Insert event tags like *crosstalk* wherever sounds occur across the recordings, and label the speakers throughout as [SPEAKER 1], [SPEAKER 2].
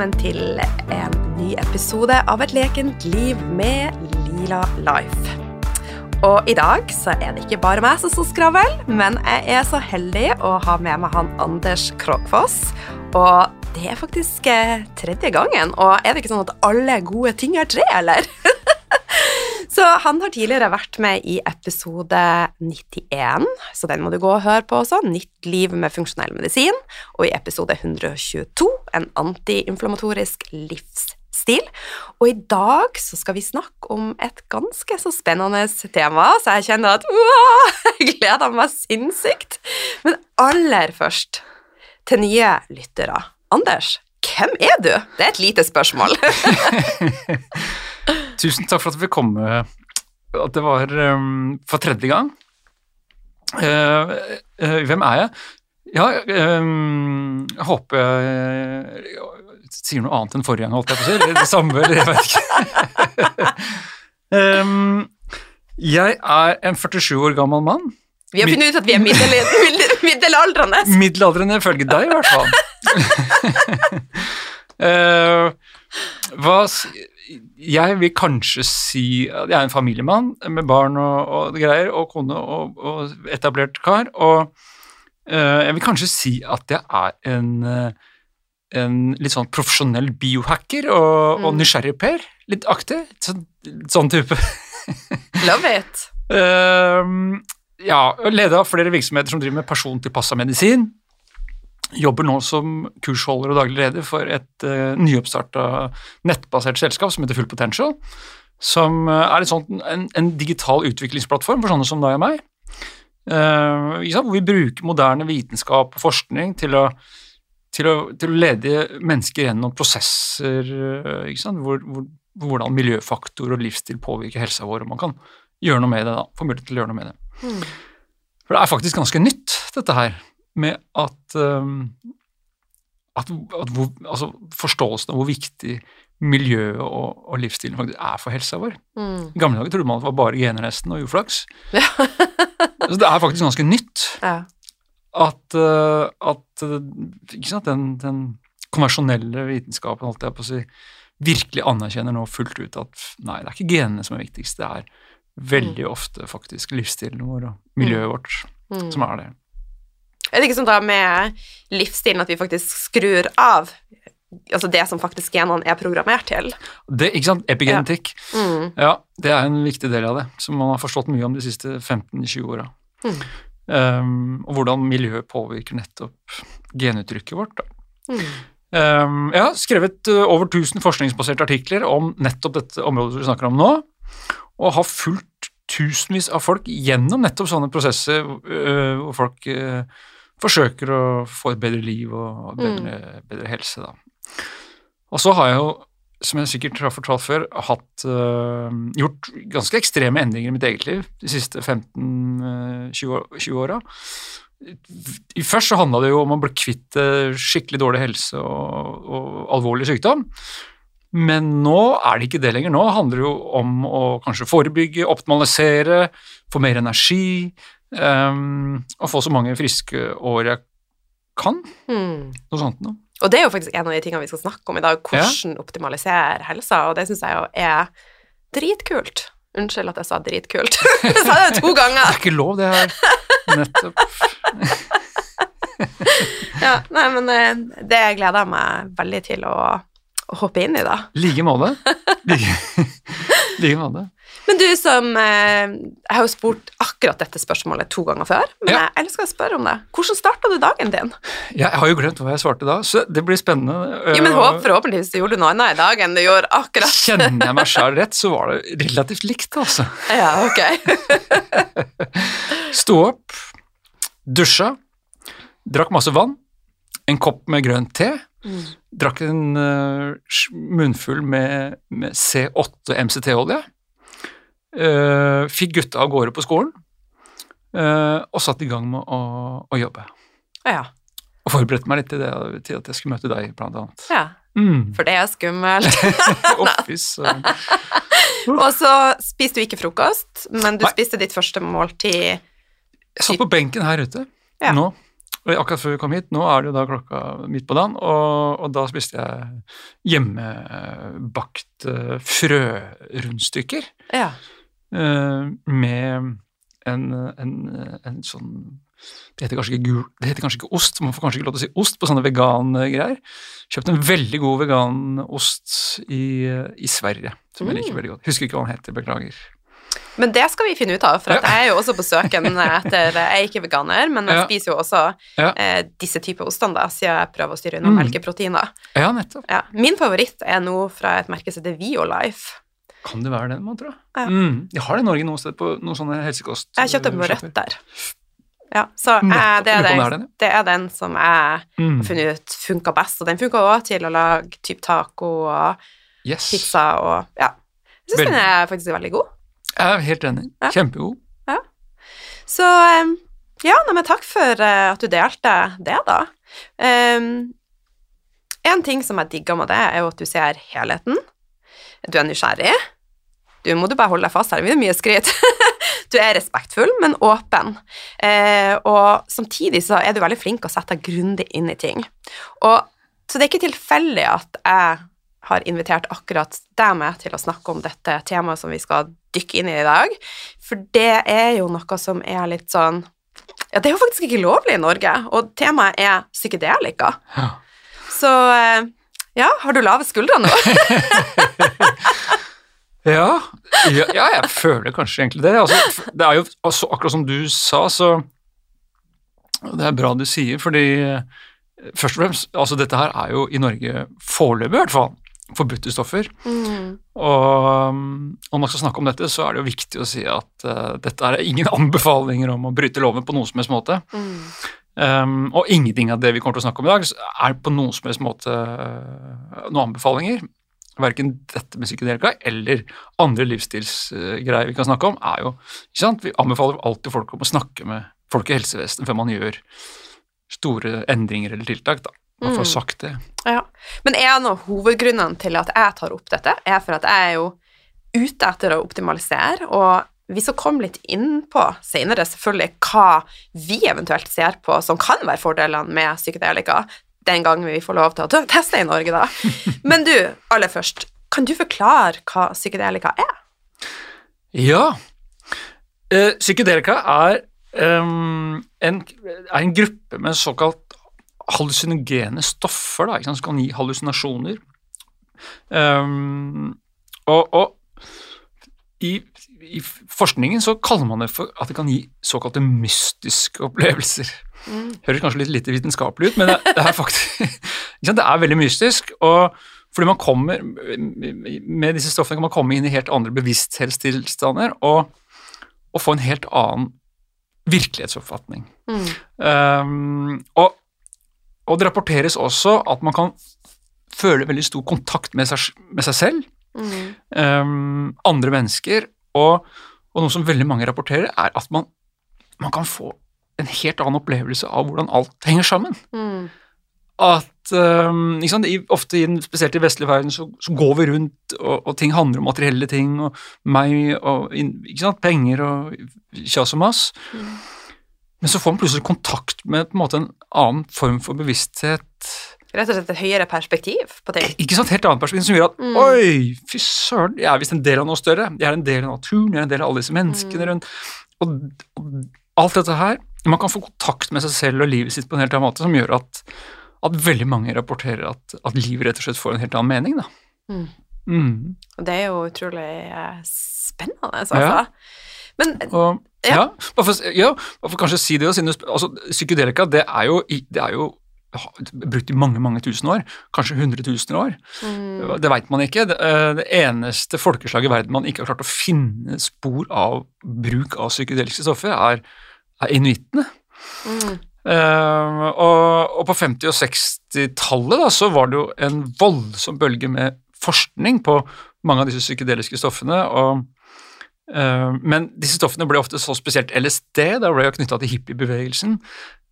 [SPEAKER 1] Velkommen til en ny episode av Et lekent liv med Lila Life. Og i dag så er det ikke bare meg som skal skravle, men jeg er så heldig å ha med meg han Anders Krogfoss. Og det er faktisk eh, tredje gangen, og er det ikke sånn at alle gode ting er tre, eller? *laughs* Så han har tidligere vært med i episode 91, så den må du gå og høre på også. Nytt liv med funksjonell medisin. Og i episode 122, en antiinflamatorisk livsstil. Og i dag så skal vi snakke om et ganske så spennende tema, så jeg kjenner at wow, jeg gleder meg sinnssykt. Men aller først, til nye lyttere. Anders, hvem er du? Det er et lite spørsmål. *laughs* *laughs*
[SPEAKER 2] Tusen takk for at vi fikk komme. At det var um, for tredje gang. Uh, uh, hvem er jeg? Ja, um, jeg håper jeg sier noe annet enn forrige gang, holdt jeg på å si. Det samme, eller jeg vet ikke. um, *laughs* jeg er en 47 år gammel mann.
[SPEAKER 1] Vi har funnet ut at vi er middel middelaldrende.
[SPEAKER 2] Middelaldrende ifølge deg, i hvert fall. uh, *laughs* hva jeg vil kanskje si at jeg er en familiemann med barn og, og greier, og kone og, og etablert kar. Og uh, jeg vil kanskje si at jeg er en, uh, en litt sånn profesjonell biohacker og, mm. og nysgjerrig Per. Litt aktig. Sånn, sånn type. *laughs*
[SPEAKER 1] Love it.
[SPEAKER 2] Uh, ja, leder av flere virksomheter som driver med persontilpassa medisin. Jobber nå som kursholder og daglig leder for et uh, nyoppstarta nettbasert selskap som heter Full Potential. Som uh, er sånt, en, en, digital utviklingsplattform for sånne som deg og meg. Uh, hvor vi bruker moderne vitenskap og forskning til å, til å, til å lede mennesker gjennom prosesser hvor, hvor, hvordan miljøfaktor og livsstil påvirker helsa vår, og man kan gjøre noe med det. da, få mulighet til å gjøre noe med det. Mm. For det er faktisk ganske nytt, dette her med at, um, at, at hvor, altså forståelsen av hvor viktig miljøet og, og, livsstilen faktisk er for helsa vår. Mm. I gamle dager trodde man at det var bare gener nesten og uflaks. *laughs* Ja. Så det er faktisk ganske nytt ja. at, uh, at ikke sant, den, den konvensjonelle vitenskapen holdt jeg på å si, virkelig anerkjenner nå fullt ut at nei, det er ikke genene som er viktigst, det er veldig mm. ofte faktisk livsstilen vår og miljøet mm. vårt mm. som er det.
[SPEAKER 1] Er det ikke sånn da med livsstilen at vi faktisk skrur av altså det som faktisk genene er programmert til?
[SPEAKER 2] Det, ikke sant. Epigenetikk. Ja. Mm. ja. det er en viktig del av det, som man har forstått mye om de siste 15-20 åra. Mm. Um, og hvordan miljøet påvirker nettopp genuttrykket vårt. Da. Mm. Um, jeg har skrevet uh, over 1000 forskningsbaserte artikler om nettopp dette området vi snakker om nå, og har fulgt tusenvis av folk gjennom nettopp sånne prosesser uh, hvor folk uh, forsøker å få et bedre liv og bedre, mm. bedre helse, da. Og så har jeg jo, som jeg sikkert har fortalt før, hatt, uh, gjort ganske ekstreme endringer i mitt eget liv de siste 15-20 åra. Først så handla det jo om å bli kvitt skikkelig dårlig helse og, og, alvorlig sykdom. Men nå er det ikke det lenger. Nå handler det jo om å kanskje forebygge, optimalisere, få mer energi, Um, og få så mange friske år jeg kan. Mm. Noe sånt noe.
[SPEAKER 1] Og det er jo faktisk en av de tingene vi skal snakke om i dag, hvordan ja. optimalisere helsa, og det syns jeg jo er dritkult. Unnskyld at jeg sa dritkult. *laughs* jeg sa det to ganger.
[SPEAKER 2] Det er ikke lov, det her. Nettopp. *laughs*
[SPEAKER 1] ja, nei, men eh, det gleder jeg meg veldig til å, å hoppe inn i, da.
[SPEAKER 2] I like måte. Like *laughs* måte.
[SPEAKER 1] Men du som eh, Jeg har jo spurt akkurat dette spørsmålet to ganger før, men ja. jeg elsker å spørre om det. Hvordan starta du dagen din?
[SPEAKER 2] Jeg har jo glemt hva jeg svarte da, så det blir spennende.
[SPEAKER 1] Jo, men håp, Forhåpentligvis du gjorde noe annet i dag enn du gjorde akkurat
[SPEAKER 2] Kjenner jeg meg *laughs* sjøl rett, så var det relativt likt, altså.
[SPEAKER 1] Ja, ok. *laughs*
[SPEAKER 2] Sto opp, dusja, drakk masse vann, en kopp med grønn te. Mm. Drakk en uh, munnfull med, med C8 MCT-olje. Uh, fikk gutta av gårde på skolen, uh, og satt i gang med å, å jobbe.
[SPEAKER 1] Ja.
[SPEAKER 2] Og forberedte meg litt til, det, til, at jeg skulle møte deg, blant annet.
[SPEAKER 1] Ja, mm. for det er skummelt. *laughs* Og så spiste du ikke frokost, men du Nei. spiste ditt første måltid
[SPEAKER 2] Jeg satt på benken her ute ja. nå Og akkurat før vi kom hit, nå er det jo da klokka midt på dagen, og, og da spiste jeg hjemmebakt uh, frørundstykker
[SPEAKER 1] Ja.
[SPEAKER 2] Uh, med en, en, en sånn det heter, gul, det heter kanskje ikke ost, man får kanskje ikke lov til å si ost på sånne vegangreier. Kjøpt en veldig god veganost i, i Sverige, som jeg liker veldig godt. Husker ikke hva den heter, beklager.
[SPEAKER 1] Men det skal vi finne ut av, for at jeg er jo også på søken etter Jeg er ikke veganer, men jeg
[SPEAKER 2] Ja.
[SPEAKER 1] spiser jo også
[SPEAKER 2] Ja.
[SPEAKER 1] eh, disse typer ostene, da, siden jeg prøver å styre unna
[SPEAKER 2] Mm.
[SPEAKER 1] melkeproteiner.
[SPEAKER 2] Ja.
[SPEAKER 1] Ja. Min favoritt er nå fra et merke som heter Violife.
[SPEAKER 2] Kan det være den, man tror?
[SPEAKER 1] Ja.
[SPEAKER 2] Mm. Jeg har det i Norge noe sted på noen sånne helsekost...
[SPEAKER 1] Jeg kjøpte den på. Rødt der. Ja, så eh, det, er den,
[SPEAKER 2] den, ja.
[SPEAKER 1] det er den som jeg
[SPEAKER 2] Mm.
[SPEAKER 1] har funnet ut funka best, og den funka også til å lage typ taco og
[SPEAKER 2] Yes.
[SPEAKER 1] pizza og Ja. Jeg syns den er faktisk veldig god.
[SPEAKER 2] Jeg er helt enig.
[SPEAKER 1] Ja.
[SPEAKER 2] Kjempegod.
[SPEAKER 1] Så eh, ja, men takk for eh, at du delte det, da. Um, en ting som jeg digger med det, er jo at du ser helheten. Du er nysgjerrig. Du må du bare holde deg fast her, det blir mye skryt. *laughs* du er respektfull, men åpen. Eh, og samtidig så er du veldig flink å sette deg grundig inn i ting. Og, så det er ikke tilfeldig at jeg har invitert akkurat deg med til å snakke om dette temaet som vi skal dykke inn i i dag, for det er jo noe som er litt sånn Ja, det er jo faktisk ikke lovlig i Norge, og temaet er psykedelika.
[SPEAKER 2] Ja.
[SPEAKER 1] Så eh, ja, har du lave skuldre nå? *laughs*
[SPEAKER 2] Ja, ja, ja, jeg føler kanskje egentlig det. Altså, det er jo altså, akkurat som du sa, så Det er bra du sier, fordi eh, først og fremst, altså dette her er jo i Norge foreløpig i hvert fall forbudte stoffer.
[SPEAKER 1] Mm.
[SPEAKER 2] Og um, om man skal snakke om dette, så er det jo viktig å si at uh, dette er ingen *laughs* anbefalinger om å bryte loven på noen som helst måte.
[SPEAKER 1] Mm.
[SPEAKER 2] Um, og ingenting av det vi kommer til å snakke om i dag, er på noen som helst måte uh, noen anbefalinger. Verken dette med psykedelika eller andre livsstilsgreier vi kan snakke om, er jo ikke sant? Vi anbefaler alltid folk om å snakke med folk i helsevesenet før man gjør store endringer eller tiltak. da. Man får
[SPEAKER 1] Mm.
[SPEAKER 2] sagt det.
[SPEAKER 1] Ja. Men en av hovedgrunnene til at jeg tar opp dette, er for at jeg er jo ute etter å optimalisere, og vi skal komme litt inn på senere selvfølgelig hva vi eventuelt ser på som kan være fordelene med psykedelika, den gangen vi får lov til å teste i Norge, da. *laughs* Men du, aller først, kan du forklare hva psykedelika er?
[SPEAKER 2] Ja. Eh, psykedelika er, um, en, er en gruppe med såkalt hallusinogene stoffer da, som kan gi hallusinasjoner. Um, og, og i, i forskningen så kaller man det for at det kan gi såkalte mystiske opplevelser. Høres kanskje litt lite vitenskapelig ut, men det, det er faktisk *laughs* Det er veldig mystisk. og fordi man kommer, Med disse stoffene kan man komme inn i helt andre bevissthetstilstander og, og få en helt annen virkelighetsoppfatning.
[SPEAKER 1] Mm.
[SPEAKER 2] Um, og, og det rapporteres også at man kan føle veldig stor kontakt med seg, med seg selv,
[SPEAKER 1] Mm.
[SPEAKER 2] um, andre mennesker, og, og noe som veldig mange rapporterer, er at man, man kan få en helt annen opplevelse av hvordan alt henger sammen.
[SPEAKER 1] Mm.
[SPEAKER 2] At um, sant, Ofte, i spesielt i vestlig verden, så, så går vi rundt, og, og ting handler om materielle ting, og meg og ikke sant, penger og kjas og mas.
[SPEAKER 1] Mm.
[SPEAKER 2] Men så får man plutselig kontakt med på en måte en annen form for bevissthet.
[SPEAKER 1] Rett og slett et høyere perspektiv på ting.
[SPEAKER 2] Ikke sant, helt annet perspektiv som gjør at
[SPEAKER 1] Mm.
[SPEAKER 2] oi, fy søren, jeg er visst en del av noe større. Jeg er en del av naturen, jeg er en del av alle disse menneskene
[SPEAKER 1] Mm.
[SPEAKER 2] rundt. Og, og alt dette her Man kan få kontakt med seg selv og livet sitt på en helt annen måte, som gjør at, at veldig mange rapporterer at, at livet rett og slett får en helt annen mening. Da.
[SPEAKER 1] Mm.
[SPEAKER 2] Mm.
[SPEAKER 1] Og det er jo utrolig eh, spennende, altså.
[SPEAKER 2] Ja.
[SPEAKER 1] Men
[SPEAKER 2] Og,
[SPEAKER 1] Ja.
[SPEAKER 2] ja. bare for, ja, bare for kanskje si det, siden altså, psykedelika det er jo, det er jo brukt i mange mange tusen år, kanskje hundretusener år.
[SPEAKER 1] mm,
[SPEAKER 2] Det veit man ikke. Det, eh, eneste folkeslaget i verden man ikke har klart å finne spor av bruk av psykedeliske stoffer, er, er inuittene.
[SPEAKER 1] mm,
[SPEAKER 2] Uh, og, og på 50- og 60-tallet så var det jo en voldsom bølge med forskning på mange av disse psykedeliske stoffene. og men disse stoffene ble ofte så spesielt LSD, da ble jo knytta til hippiebevegelsen.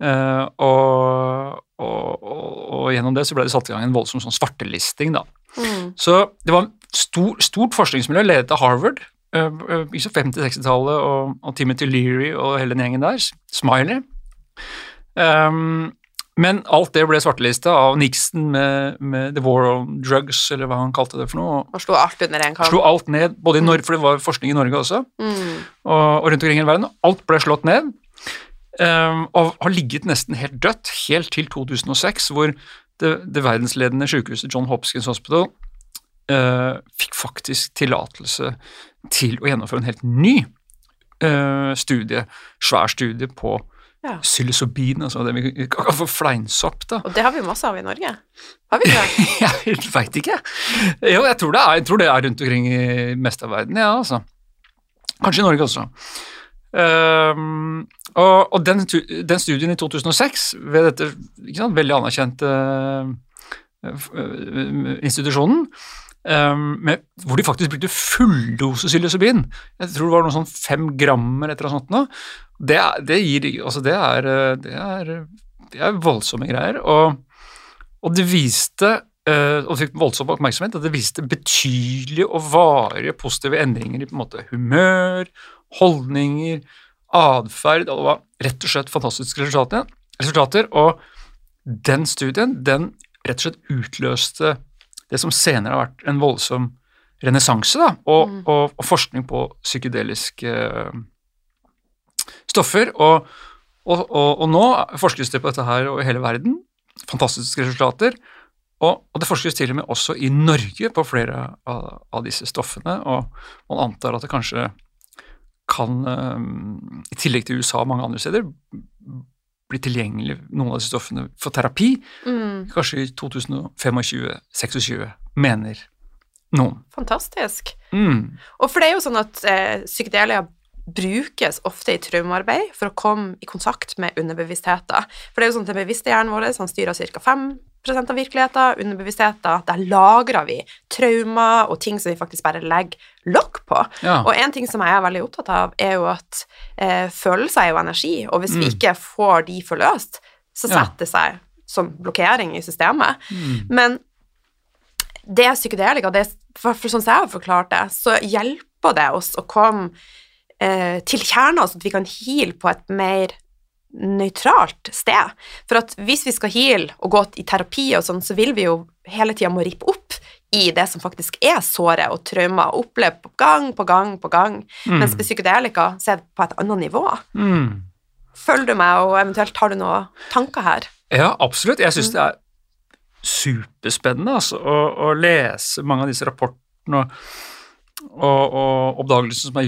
[SPEAKER 2] eh, og, og, og, og gjennom det så ble det satt i gang en voldsom sånn svartelisting. da.
[SPEAKER 1] mm,
[SPEAKER 2] Så det var stor, stort forskningsmiljø ledet av Harvard eh, eh, i 50-60-tallet, og, og Timothy Leary og hele den gjengen der, Smiley. Um, men alt det ble svartelista av Nixon med, med The War on Drugs, eller hva han kalte det for noe.
[SPEAKER 1] Og slo alt under en kam.
[SPEAKER 2] Slo alt ned, både i Norge, for det var forskning i Norge også,
[SPEAKER 1] Mm.
[SPEAKER 2] og, og rundt omkring i verden. Alt ble slått ned, um, og har ligget nesten helt dødt, helt til 2006, hvor det, det verdensledende sykehuset John Hopkins Hospital uh, fikk faktisk tillatelse til å gjennomføre en helt ny uh, studie, svær studie på
[SPEAKER 1] Ja.
[SPEAKER 2] psilocybin, altså det vi kaller for fleinsopp, da.
[SPEAKER 1] Og det har vi masse av i Norge. Har vi ikke det? *laughs*
[SPEAKER 2] Jeg veit ikke. Jo, jeg tror, det er, jeg tror det er rundt omkring i meste av verden, ja, altså. Kanskje i Norge også. Um, og og den, den studien i 2006 ved dette sant, veldig anerkjente uh, institusjonen, ehm, med, hvor de faktisk brukte fulldose psilocybin. Jeg tror det var noe sånn fem grammer etter noe sånt nå. Det, det gir Altså, det er, det er, det er voldsomme greier. Og, og det viste eh, og fikk voldsom oppmerksomhet, at det viste betydelige og varige positive endringer i på en måte humør, holdninger, atferd. Det var rett og slett fantastiske resultater. resultater og den studien den rett og slett utløste det som senere har vært en voldsom renessanse, og,
[SPEAKER 1] Mm.
[SPEAKER 2] og, og forskning på psykedeliske eh, stoffer. Og, og, nå forskes det på dette her over hele verden. Fantastiske resultater. Og, og det forskes til og med også i Norge på flere av, av disse stoffene, og man antar at det kanskje kan, eh, i tillegg til USA og mange andre steder, bli tilgjengelig noen av disse stoffene for terapi,
[SPEAKER 1] Mm.
[SPEAKER 2] kanskje i 2025-2026, mener noen.
[SPEAKER 1] Fantastisk.
[SPEAKER 2] Mm.
[SPEAKER 1] Og for det er jo sånn at eh, psykedelia brukes ofte i traumearbeid for å komme i kontakt med underbevisstheter. For det er jo sånn at den bevisste hjernen vår han styrer ca. 5% av virkeligheten. Underbevisstheten, der lagrer vi traumer og ting som vi faktisk bare legger lokk på.
[SPEAKER 2] Ja.
[SPEAKER 1] Og en ting som jeg er veldig opptatt av, er jo at eh, følelser er jo energi, og hvis vi
[SPEAKER 2] Mm.
[SPEAKER 1] ikke får de forløst, så setter det seg som blokkering i systemet.
[SPEAKER 2] Mm.
[SPEAKER 1] Men det psykedelika, det, for, for sånn som jeg har forklart det, så hjelper det oss å komme eh, til kjerna, så at vi kan heale på et mer nøytralt sted. For at hvis vi skal heale og gå i terapi og sånn, så vil vi jo hele tida må rippe opp i det som faktisk er såret og traumer, på gang på gang på gang.
[SPEAKER 2] Mm.
[SPEAKER 1] Mens med psykedelika så er det på et annet nivå.
[SPEAKER 2] Mm.
[SPEAKER 1] Følger du meg, og eventuelt har du noen tanker her?
[SPEAKER 2] Ja, absolutt. Jeg syns det er superspennende altså, å, å lese mange av disse rapportene og, og, og oppdagelsen som er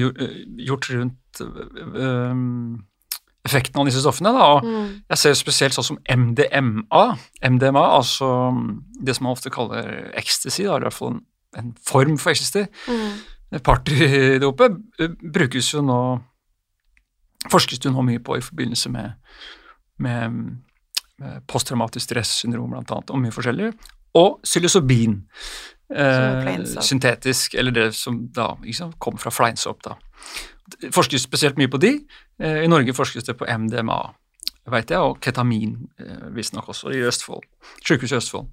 [SPEAKER 2] gjort rundt um, effekten av disse stoffene. Da. Og
[SPEAKER 1] Mm.
[SPEAKER 2] jeg ser spesielt sånn som MDMA, MDMA, altså det som man ofte kaller ecstasy, da, i hvert fall en, en form for ecstasy.
[SPEAKER 1] Mm.
[SPEAKER 2] Partydopet eh, brukes jo nå Forskes det jo nå mye på i forbindelse med, med, med posttraumatisk stressyndrom, blant annet, og mye forskjellig. Og psilocybin. Eh, syntetisk, eller det som da sant, kom fra fleinsopp. da. Det forskes spesielt mye på de. Eh, I Norge forskes det på MDMA, vet jeg, og ketamin, eh, visstnok også, i Østfold. Sykehuset i Østfold.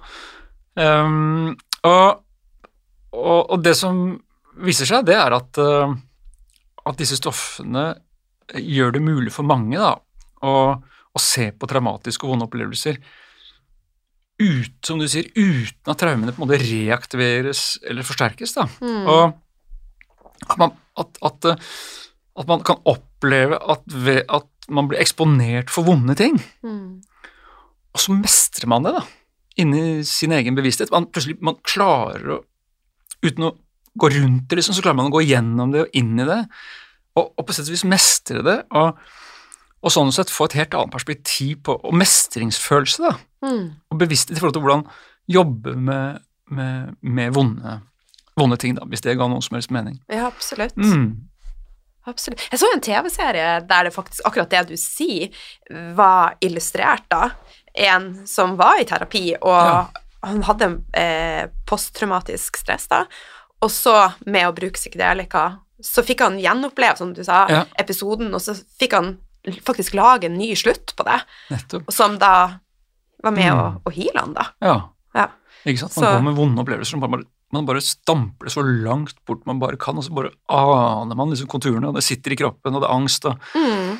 [SPEAKER 2] Um, og, og, og det som viser seg, det er at, at disse stoffene gjør det mulig for mange da, å, å se på traumatiske og vonde opplevelser ut, som du sier, uten at traumene på en måte reaktiveres eller forsterkes. Da.
[SPEAKER 1] Mm.
[SPEAKER 2] Og at man, at, at, eh, at man kan oppleve ved, at man blir eksponert for vonde ting,
[SPEAKER 1] Mm.
[SPEAKER 2] og så mestrer man det da, inni sin egen bevissthet. Man plutselig man klarer å, uten å gå rundt det, liksom, så klarer man å gå gjennom det og inn i det, og, og på sett og vis mestre det, og, og sånn sett få et helt annet perspektiv på, og mestringsfølelse, da,
[SPEAKER 1] Mm.
[SPEAKER 2] og bevissthet i forhold til hvordan jobbe med, med, med vonde, vonde ting, da, hvis det ga noen som helst mening.
[SPEAKER 1] Ja, absolutt.
[SPEAKER 2] Mm.
[SPEAKER 1] Absolutt. Jeg så en TV-serie der det faktisk akkurat det du sier, var illustrert, da. En som var i terapi, og
[SPEAKER 2] Ja.
[SPEAKER 1] han hadde eh, posttraumatisk stress, da. Og så, med å bruke psykedelika, så fikk han gjenoppleve, som du sa,
[SPEAKER 2] Ja.
[SPEAKER 1] episoden, og så fikk han faktisk lage en ny slutt på det,
[SPEAKER 2] Nettopp.
[SPEAKER 1] som da var med
[SPEAKER 2] Mm.
[SPEAKER 1] å heale han, da.
[SPEAKER 2] Ja.
[SPEAKER 1] Ja.
[SPEAKER 2] Ikke sant? Man
[SPEAKER 1] Så-
[SPEAKER 2] går med vonde opplevelser, man bare, man bare stamper det så langt bort man bare kan, og så bare aner man liksom konturene, og det sitter i kroppen, og det er angst, og,
[SPEAKER 1] Mm.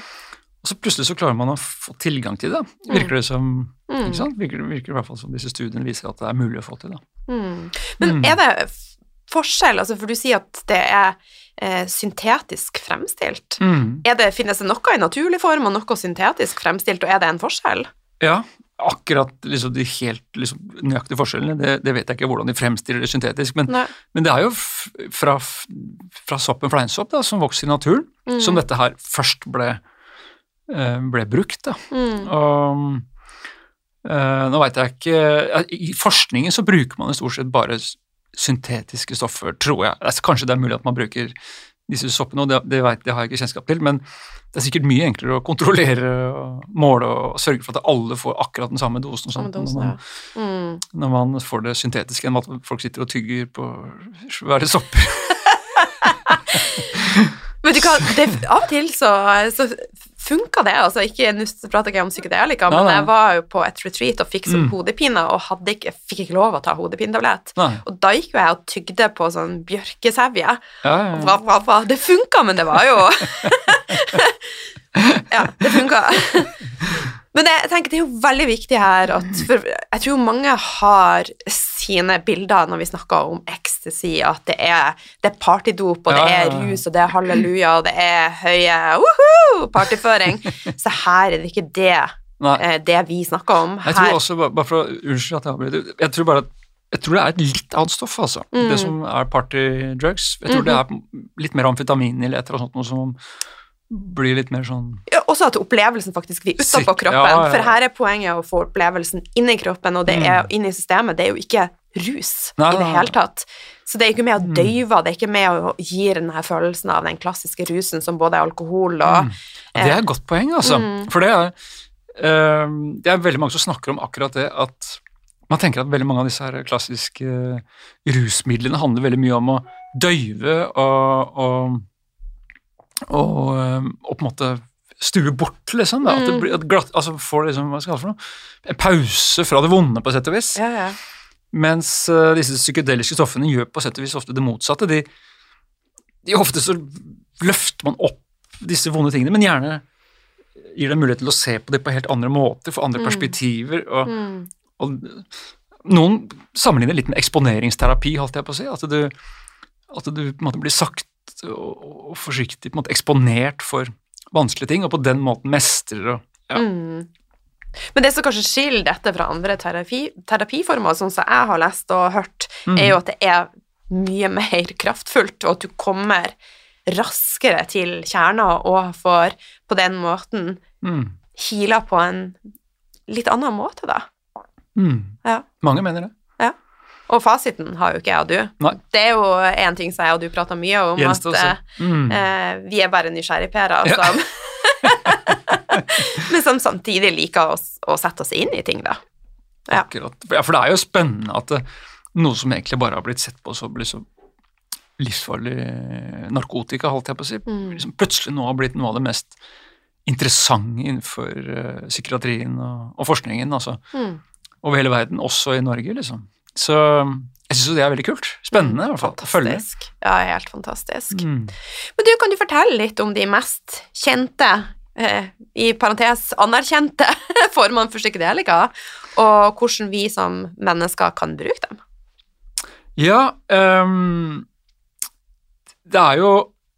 [SPEAKER 2] Og så plutselig så klarer man å få tilgang til det, virker det som.
[SPEAKER 1] Mm.
[SPEAKER 2] ikke sant? Virker, virker i hvert fall som disse studiene viser at det er mulig å få til. da.
[SPEAKER 1] Mm. Men
[SPEAKER 2] Mm.
[SPEAKER 1] er det forskjell, altså for du sier at det er syntetisk fremstilt. Er det, finnes det noe i naturlig form og noe syntetisk fremstilt, og er det en forskjell?
[SPEAKER 2] Ja, akkurat liksom, de helt liksom, nøyaktige forskjellene, det, det vet jeg ikke hvordan de fremstiller det syntetisk, men, men det er jo fra, fra soppen fleinsopp da, som vokser i naturen,
[SPEAKER 1] Mm.
[SPEAKER 2] som dette her først ble, eh, ble brukt. da.
[SPEAKER 1] Mm.
[SPEAKER 2] Og eh, nå veit jeg ikke I forskningen så bruker man i stort sett bare syntetiske stoffer, tror jeg. Altså, kanskje det er mulig at man bruker disse soppene, og det, det, vet, det har jeg ikke kjennskap til, men det er sikkert mye enklere å kontrollere og måle og sørge for at alle får akkurat den samme dosen
[SPEAKER 1] Samme dosen,
[SPEAKER 2] når, man.
[SPEAKER 1] Mm.
[SPEAKER 2] når man får det syntetiske, enn at folk sitter og tygger på svære sopper. *laughs*
[SPEAKER 1] Vet du hva, det, av og til så, så funka det, altså ikke, nå prater ikke jeg om psykedelika, men jeg var jo på et retreat og fikk sånn
[SPEAKER 2] Mm.
[SPEAKER 1] hodepine, og ikke, fikk ikke lov å ta hodepinetablett. Og da gikk jo jeg og tygde på sånn bjørkesevje.
[SPEAKER 2] Ja, ja, ja.
[SPEAKER 1] Det funka, men det var jo *laughs* *laughs* Ja, det funka. *laughs* Men jeg tenker det er jo veldig viktig her at For jeg tror mange har sine bilder når vi snakker om ecstasy, at det er, det er partydop, og det
[SPEAKER 2] Ja, ja,
[SPEAKER 1] er rus, og det er halleluja, og det er høye woohoo, partyføring. *laughs* Så her er det ikke det, eh, det vi snakker om. Her.
[SPEAKER 2] Jeg tror også, bare for å Unnskyld at jeg avbryter. Jeg tror bare at jeg tror det er et litt annet stoff, altså.
[SPEAKER 1] Mm.
[SPEAKER 2] Det som er partydrugs. Jeg tror det er litt mer amfetamin eller et eller annet sånt, noe som blir litt mer sånn
[SPEAKER 1] Ja, også at opplevelsen faktisk blir utapå kroppen.
[SPEAKER 2] ja, ja.
[SPEAKER 1] For her er poenget å få opplevelsen inni kroppen, og det
[SPEAKER 2] Mm.
[SPEAKER 1] er inn inni systemet. Det er jo ikke rus
[SPEAKER 2] Nei,
[SPEAKER 1] i det hele tatt. Så det er ikke med å
[SPEAKER 2] Mm.
[SPEAKER 1] døyve, det er ikke med å gi den her følelsen av den klassiske rusen som både er alkohol og
[SPEAKER 2] Mm. Det er et godt poeng, altså.
[SPEAKER 1] Mm.
[SPEAKER 2] For det er uh, Det er veldig mange som snakker om akkurat det at man tenker at veldig mange av disse her klassiske eh, rusmidlene handler veldig mye om å døyve og, og, og, eh, og på en måte stue bort, liksom. Da. At det
[SPEAKER 1] Mm.
[SPEAKER 2] blir, at glatt, altså får liksom, hva skal jeg kalle det for noe? En pause fra det vonde, på sett og vis.
[SPEAKER 1] ja, ja.
[SPEAKER 2] Mens uh, disse psykedeliske stoffene gjør på sett og vis ofte det motsatte. De, de ofte så løfter man opp disse vonde tingene, men gjerne gir deg mulighet til å se på det på helt andre måter, få andre
[SPEAKER 1] Mm.
[SPEAKER 2] perspektiver. Og,
[SPEAKER 1] Mm.
[SPEAKER 2] og noen sammenligner litt med eksponeringsterapi, holdt jeg på å si. At du, at du på en måte blir sakte og, og forsiktig måte eksponert for vanskelige ting, og på den måten mestrer og Ja.
[SPEAKER 1] Mm. Men det som kanskje skiller dette fra andre terapi, terapiformer, sånn som jeg har lest og hørt,
[SPEAKER 2] Mm.
[SPEAKER 1] er jo at det er mye mer kraftfullt, og at du kommer raskere til kjerna og får på den måten
[SPEAKER 2] mm,
[SPEAKER 1] heala på en litt annen måte, da.
[SPEAKER 2] mm.
[SPEAKER 1] Ja.
[SPEAKER 2] Mange mener det.
[SPEAKER 1] Og fasiten har jo ikke jeg og du.
[SPEAKER 2] Nei.
[SPEAKER 1] Det er jo en ting som jeg og du prater mye om,
[SPEAKER 2] Gjenst
[SPEAKER 1] at.
[SPEAKER 2] Mm.
[SPEAKER 1] eh, eh, vi er bare nysgjerrigpærer
[SPEAKER 2] Ja.
[SPEAKER 1] som *laughs* *laughs* Men som samtidig liker oss å sette oss inn i ting, da. Ja.
[SPEAKER 2] Akkurat. Ja, for det er jo spennende at det, noe som egentlig bare har blitt sett på som liksom livsfarlig narkotika, holdt jeg på å si,
[SPEAKER 1] Mm.
[SPEAKER 2] liksom plutselig nå har blitt noe av det mest interessante innenfor uh, psykiatrien og, og forskningen, altså
[SPEAKER 1] Mm.
[SPEAKER 2] over hele verden, også i Norge, liksom. Så jeg syns jo det er veldig kult. Spennende, i hvert fall.
[SPEAKER 1] Fantastisk. Ja, helt fantastisk.
[SPEAKER 2] Mm.
[SPEAKER 1] Men du, kan du fortelle litt om de mest kjente, eh, i parentes anerkjente, *laughs* formene for psykedelika, og hvordan vi som mennesker kan bruke dem?
[SPEAKER 2] Ja, um, det er jo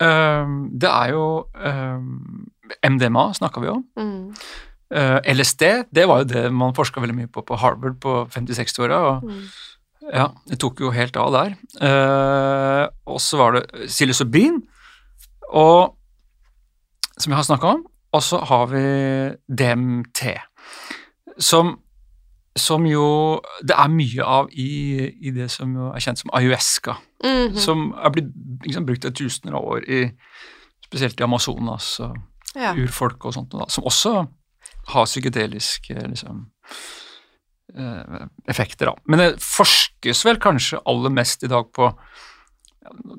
[SPEAKER 2] um, Det er jo um, MDMA snakka vi om.
[SPEAKER 1] Mm.
[SPEAKER 2] Eh, LSD, det var jo det man forska veldig mye på på Harvard på 50-60-åra. og
[SPEAKER 1] Mm.
[SPEAKER 2] ja, Det tok jo helt av der. Eh, og så var det psilocybin, og, som jeg har snakka om. Og så har vi DMT, som, som jo det er mye av i, i det som er kjent som ayahuasca,
[SPEAKER 1] -hmm.
[SPEAKER 2] som er blitt liksom, brukt i tusener av år, i, spesielt i Amazonas og
[SPEAKER 1] ja.
[SPEAKER 2] urfolk og sånt, da, som også har psykedeliske liksom, eh, effekter. Da. Men det forskes vel kanskje aller mest i dag på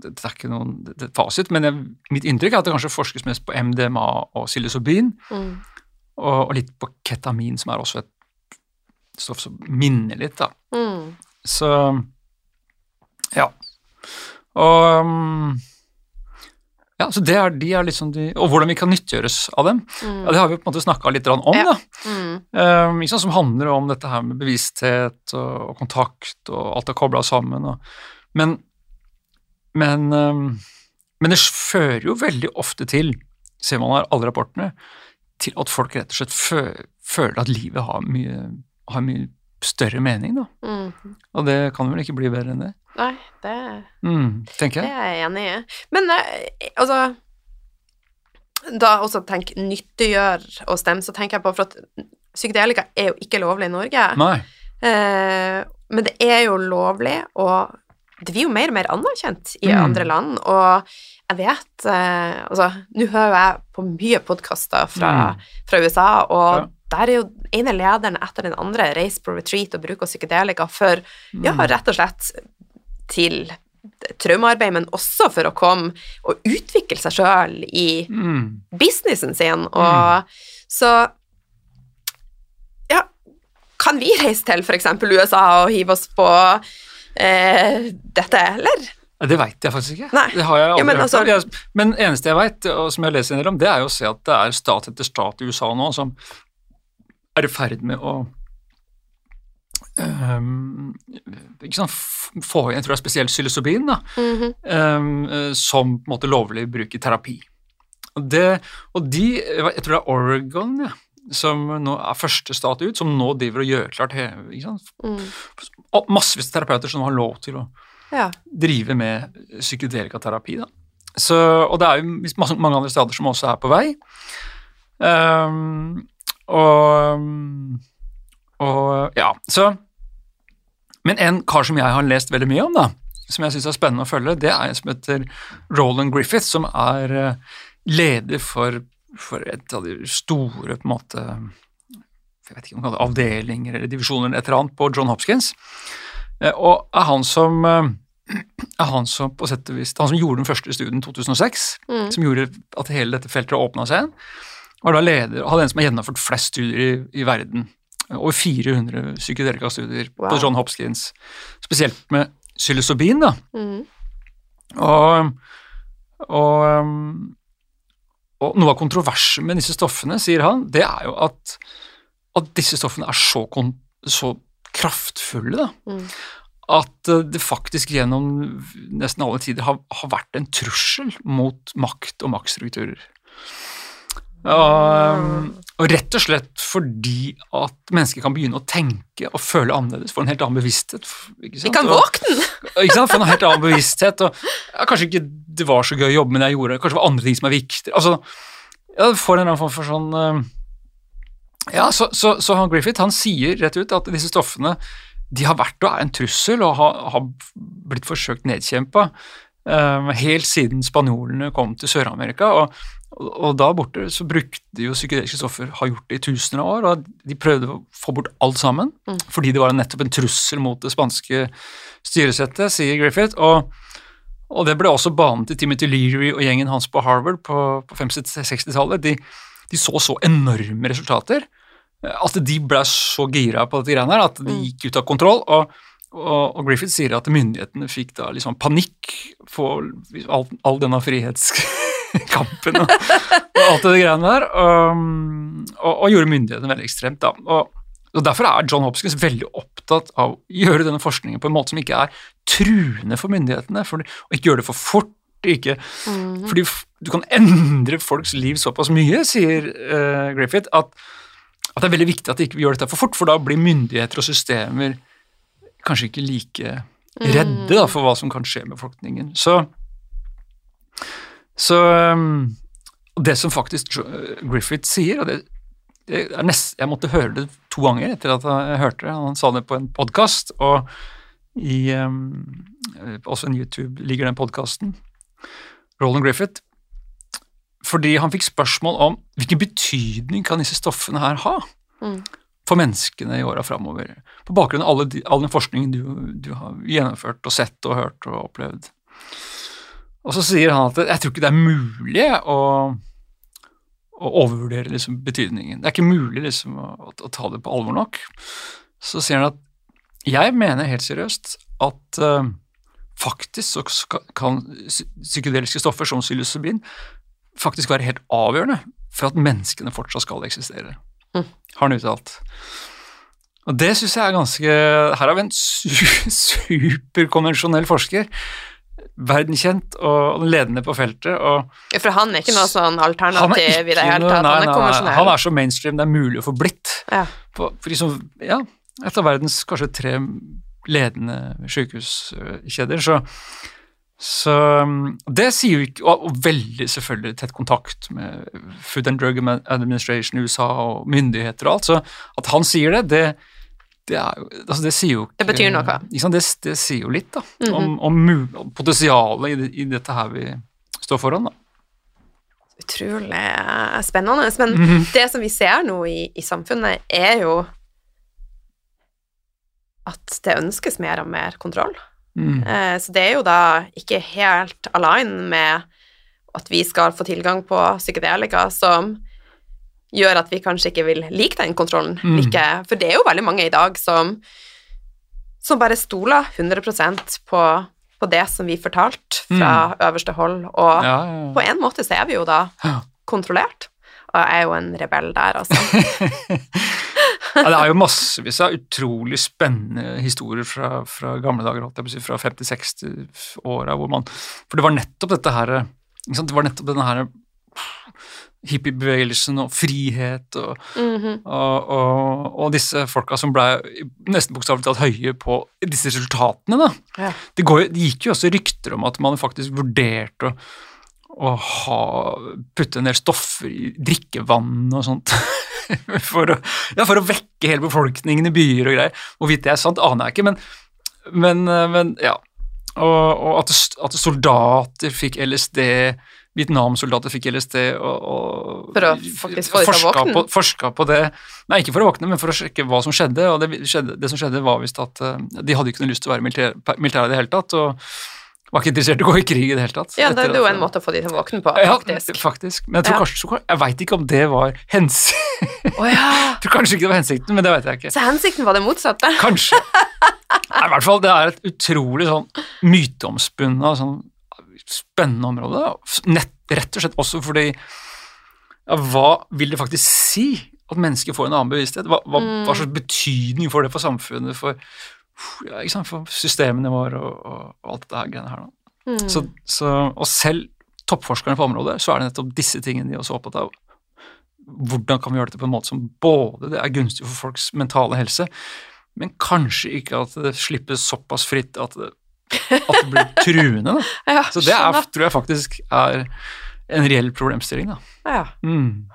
[SPEAKER 2] det er ikke noen er fasit, men jeg, mitt inntrykk er at det kanskje forskes mest på MDMA og psilocybin,
[SPEAKER 1] Mm.
[SPEAKER 2] og, og litt på ketamin, som er også et stoff som minner litt. da.
[SPEAKER 1] Mm.
[SPEAKER 2] Så ja. Og um, Ja, så det er, de er liksom de, Og hvordan vi kan nyttiggjøres av dem.
[SPEAKER 1] Mm.
[SPEAKER 2] Ja, det har vi på en måte snakka litt om,
[SPEAKER 1] Ja.
[SPEAKER 2] da.
[SPEAKER 1] Mm.
[SPEAKER 2] Um, sant, som handler om dette her med bevissthet og, og kontakt, og alt er kobla sammen. Og, men men, um, men det fører jo veldig ofte til, ser man her alle rapportene, til at folk rett og slett føler at livet har mye, har mye større mening, da.
[SPEAKER 1] Mm.
[SPEAKER 2] Og det kan vel ikke bli bedre enn det,
[SPEAKER 1] Nei, det,
[SPEAKER 2] mm,
[SPEAKER 1] det er jeg enig i. Men eh, altså Da også tenk nyttiggjør og stemme, så tenker jeg på For at psykedelika er jo ikke lovlig i Norge.
[SPEAKER 2] Nei.
[SPEAKER 1] Eh, men det er jo lovlig, og det blir jo mer og mer anerkjent i
[SPEAKER 2] Mm.
[SPEAKER 1] andre land. Og jeg vet eh, Altså, nå hører jeg på mye podkaster fra, fra USA, og
[SPEAKER 2] Ja.
[SPEAKER 1] Der er jo ene lederen etter den andre reiser på retreat og bruker psykedelika for ja,
[SPEAKER 2] Mm.
[SPEAKER 1] rett og slett til traumearbeid, men også for å komme og utvikle seg sjøl i
[SPEAKER 2] Mm.
[SPEAKER 1] businessen sin, og så Ja, kan vi reise til f.eks. USA og hive oss på eh, dette, eller?
[SPEAKER 2] Det veit jeg faktisk ikke.
[SPEAKER 1] Nei.
[SPEAKER 2] Det har jeg aldri
[SPEAKER 1] Ja, men altså-
[SPEAKER 2] hørt. Men eneste jeg veit, og som jeg leser en del om, det er jo å se at det er stat etter stat i USA nå som er i ferd med å um, sant, få jeg tror det er spesielt psilocybin, da,
[SPEAKER 1] mm
[SPEAKER 2] -hmm. um, som på en måte lovlig bruk i terapi. Og, det, og de, jeg tror det er Oregon, ja, som nå er første stat ut, som nå driver og gjør klart ikke sant?
[SPEAKER 1] Mm.
[SPEAKER 2] Og massevis av terapeuter som har lov til å
[SPEAKER 1] Ja.
[SPEAKER 2] drive med psykedelikaterapi. Da. Så, og det er jo mange andre steder som også er på vei. Ehm, og, og ja, så Men en kar som jeg har lest veldig mye om, da, som jeg syns er spennende å følge, det er en som heter Roland Griffith, som er eh, leder for, for et av de store på en måte jeg vet ikke om man kaller det avdelinger eller divisjoner eller et eller annet på John Hopkins. Eh, Og er han som eh, er han som på sett og vis, han som gjorde den første studien i 2006,
[SPEAKER 1] Mm.
[SPEAKER 2] som gjorde at hele dette feltet åpna seg igjen, var da leder, hadde en som har gjennomført flest studier i, i verden. Over 400 psykedelikastudier
[SPEAKER 1] Wow.
[SPEAKER 2] på John Hopkins, spesielt med psilocybin. da.
[SPEAKER 1] Mm.
[SPEAKER 2] Og, og, um, og noe av kontroversen med disse stoffene, sier han, det er jo at, at disse stoffene er så, så kraftfulle, da.
[SPEAKER 1] Mm.
[SPEAKER 2] At eh, det faktisk gjennom nesten alle tider har, har vært en trussel mot makt og maktstrukturer. Og, um, og rett og slett fordi at mennesker kan begynne å tenke og føle annerledes, få en helt annen bevissthet.
[SPEAKER 1] Vi kan våkne!
[SPEAKER 2] ikke sant? Få en helt annen bevissthet. Og, ja, kanskje ikke det var så gøy å jobbe med det jeg gjorde, kanskje det var andre ting som er viktigere. Altså, ja, får en eller annen form for sånn eh, Ja, så, så, så han Griffith han sier rett ut at disse stoffene de har vært og er en trussel og har, har blitt forsøkt nedkjempa helt siden spanjolene kom til Sør-Amerika. Og, og, og da borte så brukte jo psykedeliske stoffer, har gjort det i tusener av år, og de prøvde å få bort alt sammen,
[SPEAKER 1] Mm.
[SPEAKER 2] fordi det var nettopp en trussel mot det spanske styresettet, sier Griffith. Og, og det ble også banen til Timothy Leary og gjengen hans på Harvard på, på 50-60-tallet. De, de så så enorme resultater at de ble så gira på dette greiene her at de
[SPEAKER 1] Mm.
[SPEAKER 2] gikk ut av kontroll. og og, og Griffith sier at myndighetene fikk da liksom panikk for all, all denne frihetskampen og, og alt det greiene der, um, og, og gjorde myndighetene veldig ekstremt. da. Og, og Derfor er John Hopkins veldig opptatt av å gjøre denne forskningen på en måte som ikke er truende for myndighetene, for, og ikke gjøre det for fort. Ikke,
[SPEAKER 1] Mm.
[SPEAKER 2] fordi du kan endre folks liv såpass mye, sier uh, Griffith, at, at det er veldig viktig at vi ikke gjør dette for fort, for da blir myndigheter og systemer kanskje ikke like redde da, for hva som kan skje med befolkningen. Så, så um, Det som faktisk Griffith sier, og det, det er nest, Jeg måtte høre det to ganger etter at jeg hørte det. Han sa det på en podkast, og i um, også en YouTube ligger den podkasten. Roland Griffith. Fordi han fikk spørsmål om hvilken betydning kan disse stoffene her ha
[SPEAKER 1] Mm.
[SPEAKER 2] For menneskene i åra framover, på bakgrunn av de, all den forskningen du, du har gjennomført og sett og hørt og opplevd. Og så sier han at jeg tror ikke det er mulig å, å overvurdere liksom, betydningen. Det er ikke mulig liksom, å, å ta det på alvor nok. Så sier han at jeg mener helt seriøst at uh, faktisk så kan psy- psykedeliske stoffer som psilocybin faktisk være helt avgjørende for at menneskene fortsatt skal eksistere.
[SPEAKER 1] Mm.
[SPEAKER 2] Har han uttalt. Og det syns jeg er ganske Her har vi en su superkonvensjonell forsker. Verdenskjent og ledende på feltet. og
[SPEAKER 1] For han er ikke noe sånn
[SPEAKER 2] er
[SPEAKER 1] alternativ i det hele tatt. Han er konvensjonell.
[SPEAKER 2] Han er så mainstream det er mulig å få blitt.
[SPEAKER 1] Ja.
[SPEAKER 2] På, for liksom, ja, et av verdens kanskje tre ledende sykehuskjeder, så så um, det sier jo ikke Og, og veldig selvfølgelig tett kontakt med Food and Drug Administration i USA og myndigheter og alt. Så at han sier det, det, det, er jo, altså det sier jo ikke
[SPEAKER 1] Det betyr noe.
[SPEAKER 2] Liksom. Det, det sier jo litt, da.
[SPEAKER 1] Mm
[SPEAKER 2] Om, om, om potensialet i, det- i dette her vi står foran, da.
[SPEAKER 1] Utrolig eh, spennende. Men
[SPEAKER 2] Mhm.
[SPEAKER 1] det som vi ser nå i, i samfunnet, er jo at det ønskes mer og mer kontroll.
[SPEAKER 2] Mm.
[SPEAKER 1] Eh, Så det er jo da ikke helt align med at vi skal få tilgang på psykedelika som gjør at vi kanskje ikke vil like den kontrollen.
[SPEAKER 2] Mm.
[SPEAKER 1] Like, for det er jo veldig mange i dag som, som bare stoler 100% på, på det som vi fortalte fra øverste hold, og
[SPEAKER 2] Mm. Ja, ja, ja.
[SPEAKER 1] på en måte så er vi jo da kontrollert. Og jeg er jo en rebell der, altså. *laughs*
[SPEAKER 2] Ja, det er jo massevis av utrolig spennende historier fra, fra gamle dager, si, fra 50-60-åra, hvor man For det var nettopp dette her? Det var nettopp denne her hippiebevegelsen og frihet og,
[SPEAKER 1] Mhm.
[SPEAKER 2] og, og, og disse folka som ble nesten bokstavelig talt høye på disse resultatene, da.
[SPEAKER 1] Ja.
[SPEAKER 2] Det, går, det gikk jo også rykter om at man faktisk vurderte å, å ha, putte en del stoffer i drikkevann og sånt. *laughs* for, å, ja, for å vekke hele befolkningen i byer og greier. Hvorvidt det er sant, aner jeg ikke, men, men, eh, men ja. Og, og at, at soldater fikk LSD, Vietnam-soldater fikk LSD og, og
[SPEAKER 1] For å faktisk å
[SPEAKER 2] forska
[SPEAKER 1] våkne?
[SPEAKER 2] På, forska på det. Nei, ikke for å våkne, men for å sjekke hva som skjedde. Og det, skjedde, det som skjedde, var visst at eh, de hadde ikke noe lyst til å være militær, militære i det hele tatt. og var ikke interessert i å gå i krig i det hele tatt.
[SPEAKER 1] Ja, det er jo en måte å få de til å våkne på,
[SPEAKER 2] ja,
[SPEAKER 1] faktisk.
[SPEAKER 2] faktisk. Men jeg tror
[SPEAKER 1] Ja.
[SPEAKER 2] kanskje, jeg veit ikke om det var hensikten.
[SPEAKER 1] Oh, ja! *laughs*
[SPEAKER 2] Jeg tror kanskje ikke det var hensikten, men det veit jeg ikke.
[SPEAKER 1] Så hensikten var det motsatte?
[SPEAKER 2] Kanskje. Nei, I hvert fall, det er et utrolig sånn myteomspunna, sånn spennende område. Nett, rett og slett også fordi ja, Hva vil det faktisk si at mennesker får en annen bevissthet? Hva, hva,
[SPEAKER 1] Mm.
[SPEAKER 2] hva slags betydning får det for samfunnet, for, ja, sant, for systemene våre og, og, og alt det her greiene her?
[SPEAKER 1] Mm.
[SPEAKER 2] Så, så, og selv toppforskerne på området, så er det nettopp disse tingene de er også opptatt av. Hvordan kan vi gjøre dette på en måte som både det er gunstig for folks mentale helse, men kanskje ikke at det slippes såpass fritt at det, at det blir *laughs* truende. Da.
[SPEAKER 1] ja,
[SPEAKER 2] Så det er, tror jeg faktisk er en reell problemstilling. Da.
[SPEAKER 1] Ja.
[SPEAKER 2] Mm.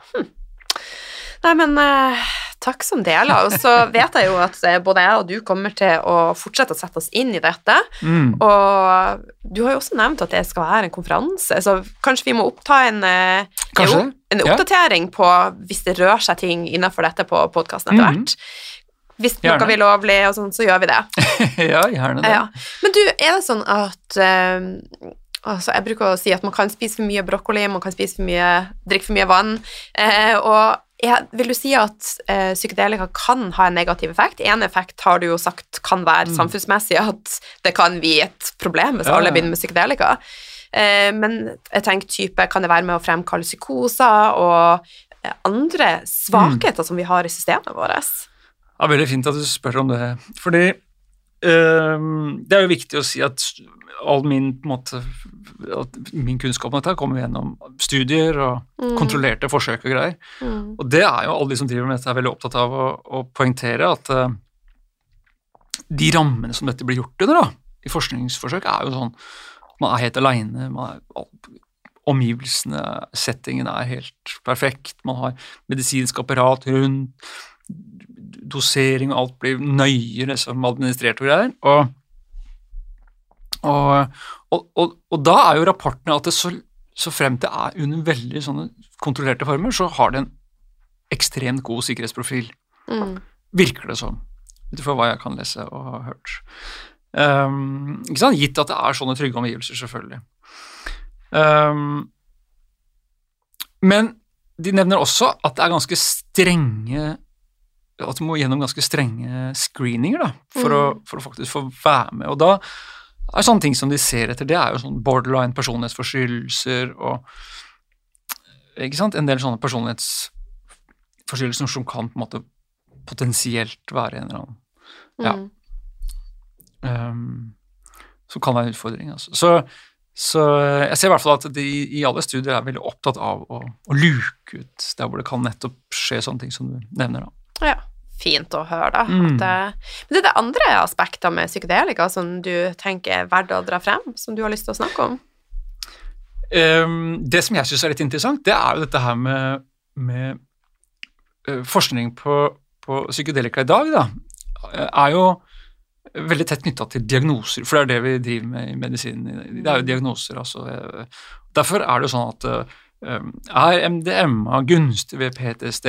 [SPEAKER 1] Nei, men eh, takk som deler. Og så vet jeg jo at eh, både jeg og du kommer til å fortsette å sette oss inn i dette.
[SPEAKER 2] Mm.
[SPEAKER 1] Og du har jo også nevnt at det skal være en konferanse, så kanskje vi må oppta en, eh, jo, en oppdatering Ja. på hvis det rører seg ting innenfor dette på podkasten etter
[SPEAKER 2] Mhm.
[SPEAKER 1] hvert. Hvis
[SPEAKER 2] Gjerne.
[SPEAKER 1] noe blir lovlig og sånn, så gjør vi det. *laughs*
[SPEAKER 2] ja, gjerne det.
[SPEAKER 1] Ja. Men du, er det sånn at uh, altså Jeg bruker å si at man kan spise for mye brokkoli, man kan spise for mye, drikke for mye vann. Eh, og jeg, vil du si at eh, psykedelika kan ha en negativ effekt? En effekt har du jo sagt kan være
[SPEAKER 2] Mm.
[SPEAKER 1] samfunnsmessig, at det kan bli et problem hvis
[SPEAKER 2] Ja,
[SPEAKER 1] alle begynner med psykedelika. Eh, men jeg tenker type, kan det være med å fremkalle psykoser og eh, andre svakheter som vi har i systemet vårt?
[SPEAKER 2] Ja, veldig fint at du spør om det. Fordi øhm, det er jo viktig å si at all min, på måte, min kunnskap om dette kommer gjennom studier og
[SPEAKER 1] Mm.
[SPEAKER 2] kontrollerte forsøk og greier.
[SPEAKER 1] Mm.
[SPEAKER 2] Og det er jo alle de som driver med dette, er veldig opptatt av å, å poengtere at uh, de rammene som dette blir gjort under da, i forskningsforsøk, er jo sånn man er helt aleine, omgivelsene, settingen er helt perfekt, man har medisinsk apparat rundt, dosering og alt blir nøye liksom, administrert og greier. Og, og, og, og, og da er jo rapportene at det så, så frem til er under veldig sånne kontrollerte former, så har det en ekstremt god sikkerhetsprofil,
[SPEAKER 1] Mm.
[SPEAKER 2] virker det som, ut ifra hva jeg kan lese og har hørt. Um, ikke sant? Gitt at det er sånne trygge omgivelser, selvfølgelig. Um, men de nevner også at det er ganske strenge At du må gjennom ganske strenge screeninger da, for, å, for å faktisk få være med. Og da er sånne ting som de ser etter. Det er jo sånn borderline personlighetsforstyrrelser og ikke sant? En del sånne personlighetsforstyrrelser som kan på en måte potensielt være en eller annen ja.
[SPEAKER 1] Mm.
[SPEAKER 2] Um, som kan være en utfordring. Altså. Så, så jeg ser i hvert fall at de i alle studier er veldig opptatt av å, å luke ut der hvor det kan nettopp skje sånne ting som du nevner. da.
[SPEAKER 1] Ja, fint å høre, da.
[SPEAKER 2] Mm.
[SPEAKER 1] At, eh, men det er det andre aspekter med psykedelika som du tenker er verdt å dra frem, som du har lyst til å snakke om?
[SPEAKER 2] Um, det som jeg syns er litt interessant, det er jo dette her med, med uh, forskning på, på psykedelika i dag, da, er jo veldig tett knytta til diagnoser, for det er det vi driver med i medisinen. Det er jo diagnoser, altså. Derfor er det jo sånn at uh, er MDMA gunstig ved PTSD,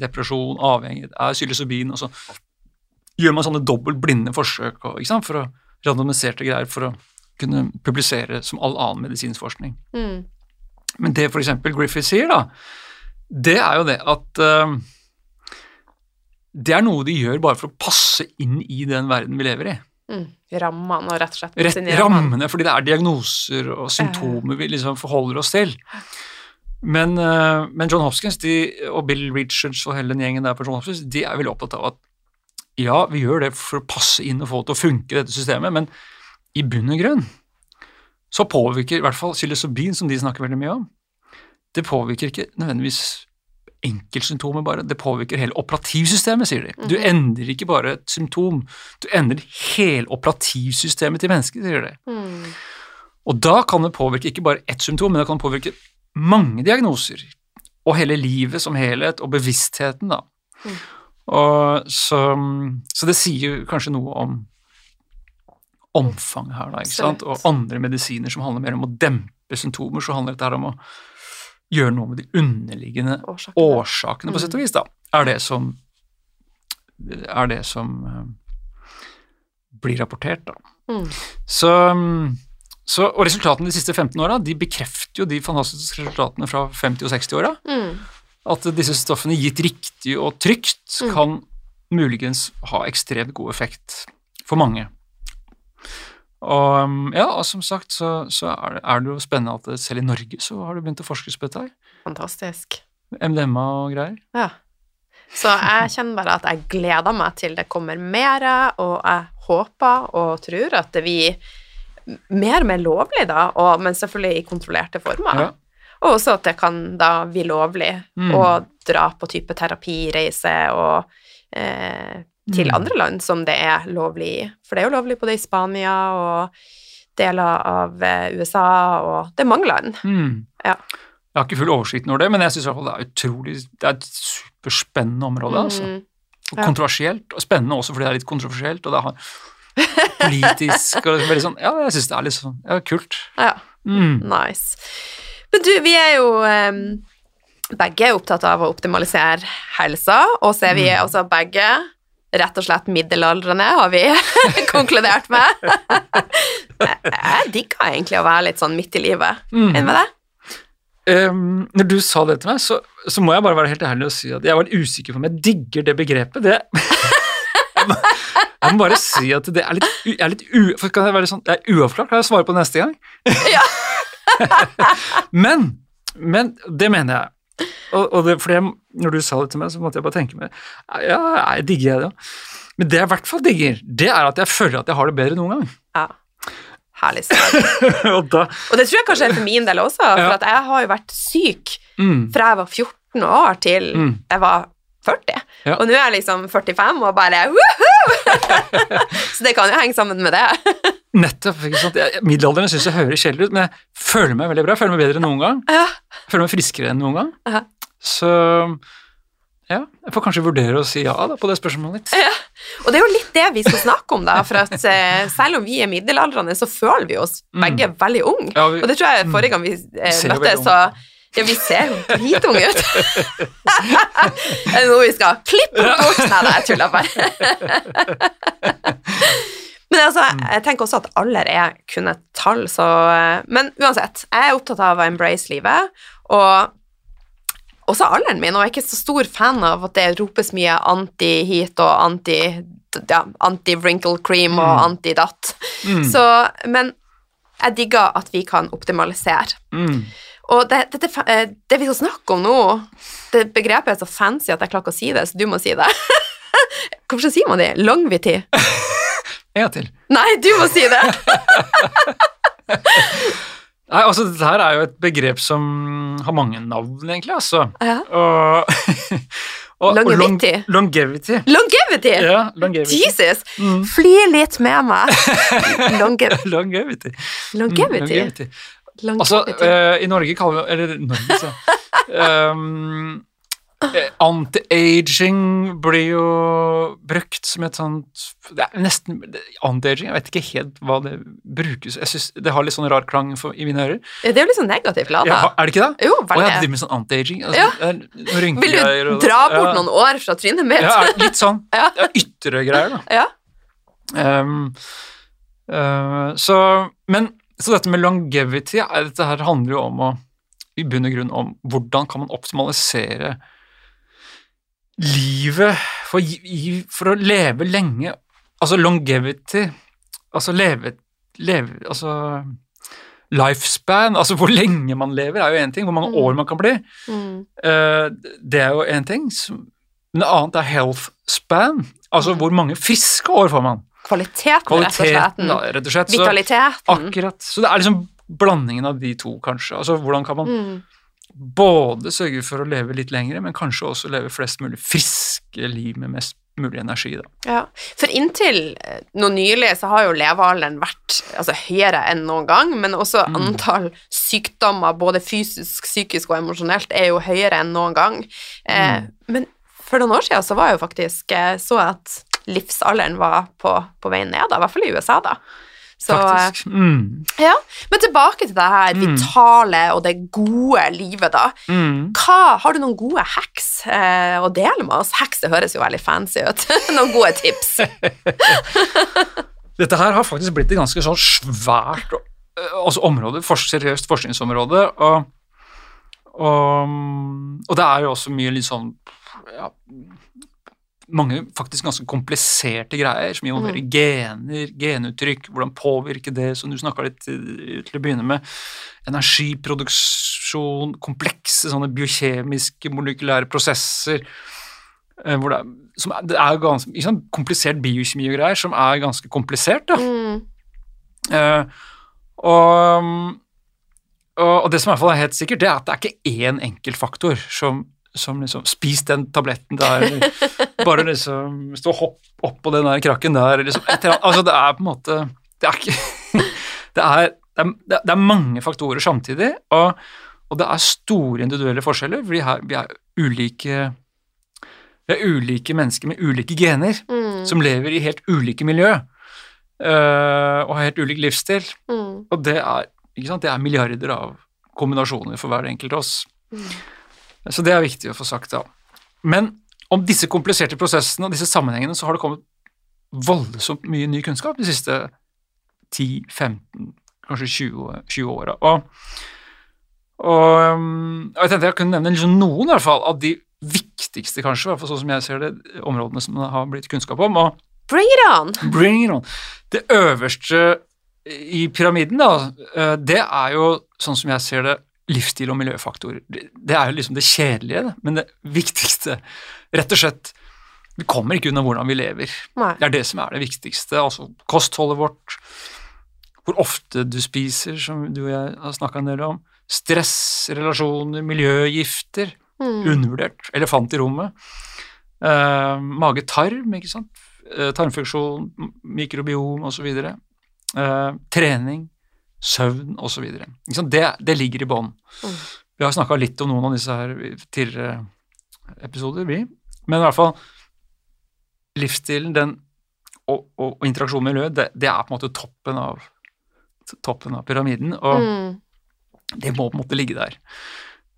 [SPEAKER 2] depresjon, avhengighet, er psilocybin og så gjør man sånne dobbelt blinde forsøk og, for å randomiserte greier for å kunne publisere som all annen medisinsk forskning.
[SPEAKER 1] Mm.
[SPEAKER 2] Men det f.eks. Griffith sier, da, det er jo det at uh, det er noe de gjør bare for å passe inn i den verden vi lever i.
[SPEAKER 1] Mm. Rammene og rett og slett
[SPEAKER 2] Rett rammene, fordi det er diagnoser og symptomer vi liksom forholder oss til. Men, eh, men John Hopkins de, og Bill Richards og hele den gjengen der på John Hopkins, de er veldig opptatt av at ja, vi gjør det for å passe inn og få det til å funke, dette systemet, men i bunn og grunn så påvirker i hvert fall psilocybin, som de snakker veldig mye om, det påvirker ikke nødvendigvis enkeltsymptomer bare, det påvirker hele operativsystemet, sier de. Du endrer ikke bare et symptom, du endrer hele operativsystemet til mennesket, sier de.
[SPEAKER 1] Mm.
[SPEAKER 2] Og da kan det påvirke ikke bare ett symptom, men det kan påvirke mange diagnoser. Og hele livet som helhet, og bevisstheten, da.
[SPEAKER 1] Mm.
[SPEAKER 2] Og så, så det sier kanskje noe om omfanget her, da, ikke sant. Og andre medisiner som handler mer om å dempe symptomer, så handler dette her om å gjøre noe med de underliggende
[SPEAKER 1] Årsakene.
[SPEAKER 2] årsakene, på
[SPEAKER 1] Mm.
[SPEAKER 2] sett og vis, da. Er det som Er det som eh, blir rapportert, da.
[SPEAKER 1] Mm.
[SPEAKER 2] Så, mm, så, og resultatene de siste 15 åra de bekrefter jo de fantastiske resultatene fra 50- og 60-åra.
[SPEAKER 1] Mm.
[SPEAKER 2] At disse stoffene gitt riktig og trygt
[SPEAKER 1] Mm.
[SPEAKER 2] kan muligens ha ekstremt god effekt for mange. Og mm, ja, og som sagt så, så er, det, er det jo spennende at selv i Norge så har det begynt å forskes på dette her.
[SPEAKER 1] Fantastisk.
[SPEAKER 2] MDMA og greier.
[SPEAKER 1] Ja. Så jeg kjenner bare at jeg gleder meg til det kommer mer, og jeg håper og tror at blir mer og mer lovlig, da, og, men selvfølgelig i kontrollerte former.
[SPEAKER 2] Ja.
[SPEAKER 1] Og også at det kan da bli lovlig
[SPEAKER 2] Mm.
[SPEAKER 1] å dra på type terapireise og eh, til
[SPEAKER 2] Mm.
[SPEAKER 1] andre land som det er lovlig i. For det er jo lovlig både i Spania og deler av eh, USA, og det er mange land.
[SPEAKER 2] Mm.
[SPEAKER 1] Ja.
[SPEAKER 2] Jeg har ikke full oversikt over det, men jeg syns det er utrolig Det er et superspennende område, altså.
[SPEAKER 1] Mm.
[SPEAKER 2] Og kontroversielt, og spennende også fordi det er litt kontroversielt, og det har politisk og veldig sånn Ja, jeg syns det er litt sånn ja, kult.
[SPEAKER 1] Ja.
[SPEAKER 2] Mm.
[SPEAKER 1] Nice. Men du, vi er jo um, begge opptatt av å optimalisere helsa, og så er vi
[SPEAKER 2] Mm.
[SPEAKER 1] også begge rett og slett middelaldrende, har vi *laughs* konkludert med. *laughs* jeg, jeg digger egentlig å være litt sånn midt i livet.
[SPEAKER 2] Mm.
[SPEAKER 1] Enig med deg?
[SPEAKER 2] Um, når du sa det til meg, så, så må jeg bare være helt ærlig og si at jeg var usikker på om jeg digger det begrepet. Det, jeg, *laughs* jeg må bare si at det er litt, er litt u, for kan jeg være sånn, det er uavklart. Kan jeg svare på det neste gang?
[SPEAKER 1] Ja. *laughs*
[SPEAKER 2] men, men det mener jeg. Og, og det, fordi det, når du sa det til meg, så måtte jeg bare tenke meg Ja, jeg digger jeg det. Men det jeg i hvert fall digger, det er at jeg føler at jeg har det bedre noen gang.
[SPEAKER 1] Ja. Herlig svar. *laughs*
[SPEAKER 2] og
[SPEAKER 1] Og det tror jeg kanskje er for min del også, for
[SPEAKER 2] Ja.
[SPEAKER 1] at jeg har jo vært syk
[SPEAKER 2] mm,
[SPEAKER 1] fra jeg var 14 år til
[SPEAKER 2] Mm.
[SPEAKER 1] jeg var 40.
[SPEAKER 2] Ja.
[SPEAKER 1] Og nå er jeg liksom 45 og bare! *laughs* Så det kan jo henge sammen med det. *laughs*
[SPEAKER 2] Nettopp. ikke sant? Middelalderen syns jeg høres kjedelig ut, men jeg føler meg veldig bra. Jeg føler meg bedre enn noen gang.
[SPEAKER 1] Ja.
[SPEAKER 2] Jeg føler meg friskere enn noen gang.
[SPEAKER 1] Ja.
[SPEAKER 2] Så ja, jeg får kanskje vurdere å si ja da, på det spørsmålet ditt.
[SPEAKER 1] Og det er jo litt det vi skal snakke om, da. For at eh, selv om vi er middelaldrende, så føler vi oss
[SPEAKER 2] Mm.
[SPEAKER 1] begge veldig unge.
[SPEAKER 2] Ja, vi-
[SPEAKER 1] Og det tror jeg forrige gang vi eh, møttes, så Ja, vi ser jo dritunge ut. *laughs* er det noe vi skal klippe bort? Nei, da, jeg tuller bare. *laughs* Men altså, jeg tenker også at alder er kun et tall, så Men uansett, jeg er opptatt av å embrace livet, og også alderen min, og jeg er ikke så stor fan av at det ropes mye anti-heat og anti ja, anti-wrinkle cream og
[SPEAKER 2] Mm.
[SPEAKER 1] anti-datt.
[SPEAKER 2] Mm.
[SPEAKER 1] Så, men jeg digger at vi kan optimalisere.
[SPEAKER 2] Mm.
[SPEAKER 1] Og det, det, fa- eh, det vi skal snakke om nå, det begrepet er så fancy at jeg klarer ikke å si det, så du må si det. *laughs* Hvorfor sier man det? Longevity? *laughs*
[SPEAKER 2] En gang til.
[SPEAKER 1] Nei, du må si det! *laughs*
[SPEAKER 2] Nei, altså Dette her er jo et begrep som har mange navn, egentlig. altså.
[SPEAKER 1] Ja.
[SPEAKER 2] Og, og, og long- longevity.
[SPEAKER 1] Longevity!
[SPEAKER 2] Ja, longevity.
[SPEAKER 1] Jesus!
[SPEAKER 2] Mm.
[SPEAKER 1] Fly litt med meg. Longe,
[SPEAKER 2] Longevity. Mm,
[SPEAKER 1] longevity.
[SPEAKER 2] Longevity. Altså, eh, i Norge kaller vi Eller Norge, så um, Anti-aging blir jo brukt som et sånt det er nesten Anti-aging, jeg vet ikke helt hva det brukes Jeg synes Det har litt sånn rar klang for, i mine ører.
[SPEAKER 1] Det er jo litt sånn negativt lada.
[SPEAKER 2] Ja, er det ikke det?
[SPEAKER 1] Jo,
[SPEAKER 2] Å, jeg
[SPEAKER 1] veldig.
[SPEAKER 2] driver med sånn anti-aging. Altså,
[SPEAKER 1] Ja. Vil du dra bort
[SPEAKER 2] ja.
[SPEAKER 1] noen år fra trynet mitt?
[SPEAKER 2] Ja, litt sånn. *laughs*
[SPEAKER 1] Ja.
[SPEAKER 2] Ja, ytre greier, da.
[SPEAKER 1] Ja.
[SPEAKER 2] Um, uh, så, men, så dette med longevity, dette her handler jo om å i bunn og grunn om hvordan kan man optimalisere livet for, for å leve lenge. Altså longevity, altså leve, leve Altså lifespan, altså hvor lenge man lever er jo én ting, hvor mange
[SPEAKER 1] Mm.
[SPEAKER 2] år man kan bli.
[SPEAKER 1] Mm.
[SPEAKER 2] Eh, det er jo én ting. Men det annet er health span, altså hvor mange friske år får man.
[SPEAKER 1] Kvaliteten, rett og slett.
[SPEAKER 2] Kvaliteten, da, rett og slett. Så,
[SPEAKER 1] Vitaliteten.
[SPEAKER 2] akkurat. Så det er liksom blandingen av de to, kanskje. Altså hvordan kan man
[SPEAKER 1] Mm.
[SPEAKER 2] både sørge for å leve litt lengre, men kanskje også leve flest mulig friske liv med mest mulig energi, da.
[SPEAKER 1] Ja, for inntil eh, nå nylig så har jo levealderen vært altså, høyere enn noen gang, men også
[SPEAKER 2] Mm.
[SPEAKER 1] antall sykdommer, både fysisk, psykisk og emosjonelt, er jo høyere enn noen gang. Eh,
[SPEAKER 2] Mm.
[SPEAKER 1] Men for noen år siden så var jo faktisk eh, så at livsalderen var på, på vei ned, da, i hvert fall i USA, da. Så, eh,
[SPEAKER 2] Faktisk. Mm.
[SPEAKER 1] ja. Men tilbake til det her
[SPEAKER 2] Mm.
[SPEAKER 1] vitale og det gode livet, da.
[SPEAKER 2] Mm.
[SPEAKER 1] Hva, har du noen gode hacks eh, å dele med oss? Hacks, det høres jo veldig fancy ut. *laughs* noen gode tips? *laughs*
[SPEAKER 2] Dette her har faktisk blitt et ganske sånn svært øh, altså område, seriøst forskningsområde, og, og, og det er jo også mye litt sånn ja, mange faktisk ganske kompliserte greier som involverer gener, genuttrykk, hvordan påvirker det, som du snakka litt til, til å begynne med, energiproduksjon, komplekse sånne biokjemiske, molekylære prosesser, eh, hvor det er, som det er ganske ikke sånn komplisert biokjemi og greier, som er ganske komplisert, da.
[SPEAKER 1] Mm.
[SPEAKER 2] Uh, og, og, det som i hvert fall er helt sikkert, det er at det er ikke én enkelt faktor som, som liksom Spis den tabletten der, bare liksom stå hopp opp på den der krakken der, liksom, et eller annet. Altså, det er på en måte Det er ikke *laughs* Det er, det er, det er mange faktorer samtidig, og, og det er store individuelle forskjeller, fordi her, vi er ulike vi er ulike mennesker med ulike gener,
[SPEAKER 1] Mm.
[SPEAKER 2] som lever i helt ulike miljø, øh, og har helt ulik livsstil.
[SPEAKER 1] Mm.
[SPEAKER 2] Og det er, det er milliarder av kombinasjoner for hver enkelt oss.
[SPEAKER 1] Mm.
[SPEAKER 2] Så det er viktig å få sagt, da. Men om disse kompliserte prosessene og disse sammenhengene, så har det kommet voldsomt mye ny kunnskap de siste 10-15, kanskje 20, 20 åra. Og, og, um, og jeg tenkte jeg kunne nevne liksom noen i hvert fall, av de viktigste, kanskje, i hvert fall sånn som jeg ser det, områdene som det har blitt kunnskap om. og
[SPEAKER 1] Bring it on!
[SPEAKER 2] Bring it on. Det øverste i pyramiden, da, eh, det er jo, sånn som jeg ser det, livsstil og miljøfaktor. Det er jo liksom det kjedelige, det, men det viktigste Rett og slett Vi kommer ikke unna hvordan vi lever.
[SPEAKER 1] Nei.
[SPEAKER 2] Det er det som er det viktigste. Altså kostholdet vårt, hvor ofte du spiser, som du og jeg har snakka en del om, stress, relasjoner, miljøgifter,
[SPEAKER 1] Mm.
[SPEAKER 2] undervurdert, elefant i rommet, Uh, mage-tarm, ikke sant, Uh, tarmfunksjon, mikrobiom osv., Uh, trening, søvn osv. Det, det ligger i bånn.
[SPEAKER 1] Mm.
[SPEAKER 2] Vi har snakka litt om noen av disse her tidligere episoder, vi, men i hvert fall livsstilen den, og, og, og interaksjon med miljøet, det, det er på en måte toppen av, toppen av pyramiden. og
[SPEAKER 1] Mm.
[SPEAKER 2] det må på en måte ligge der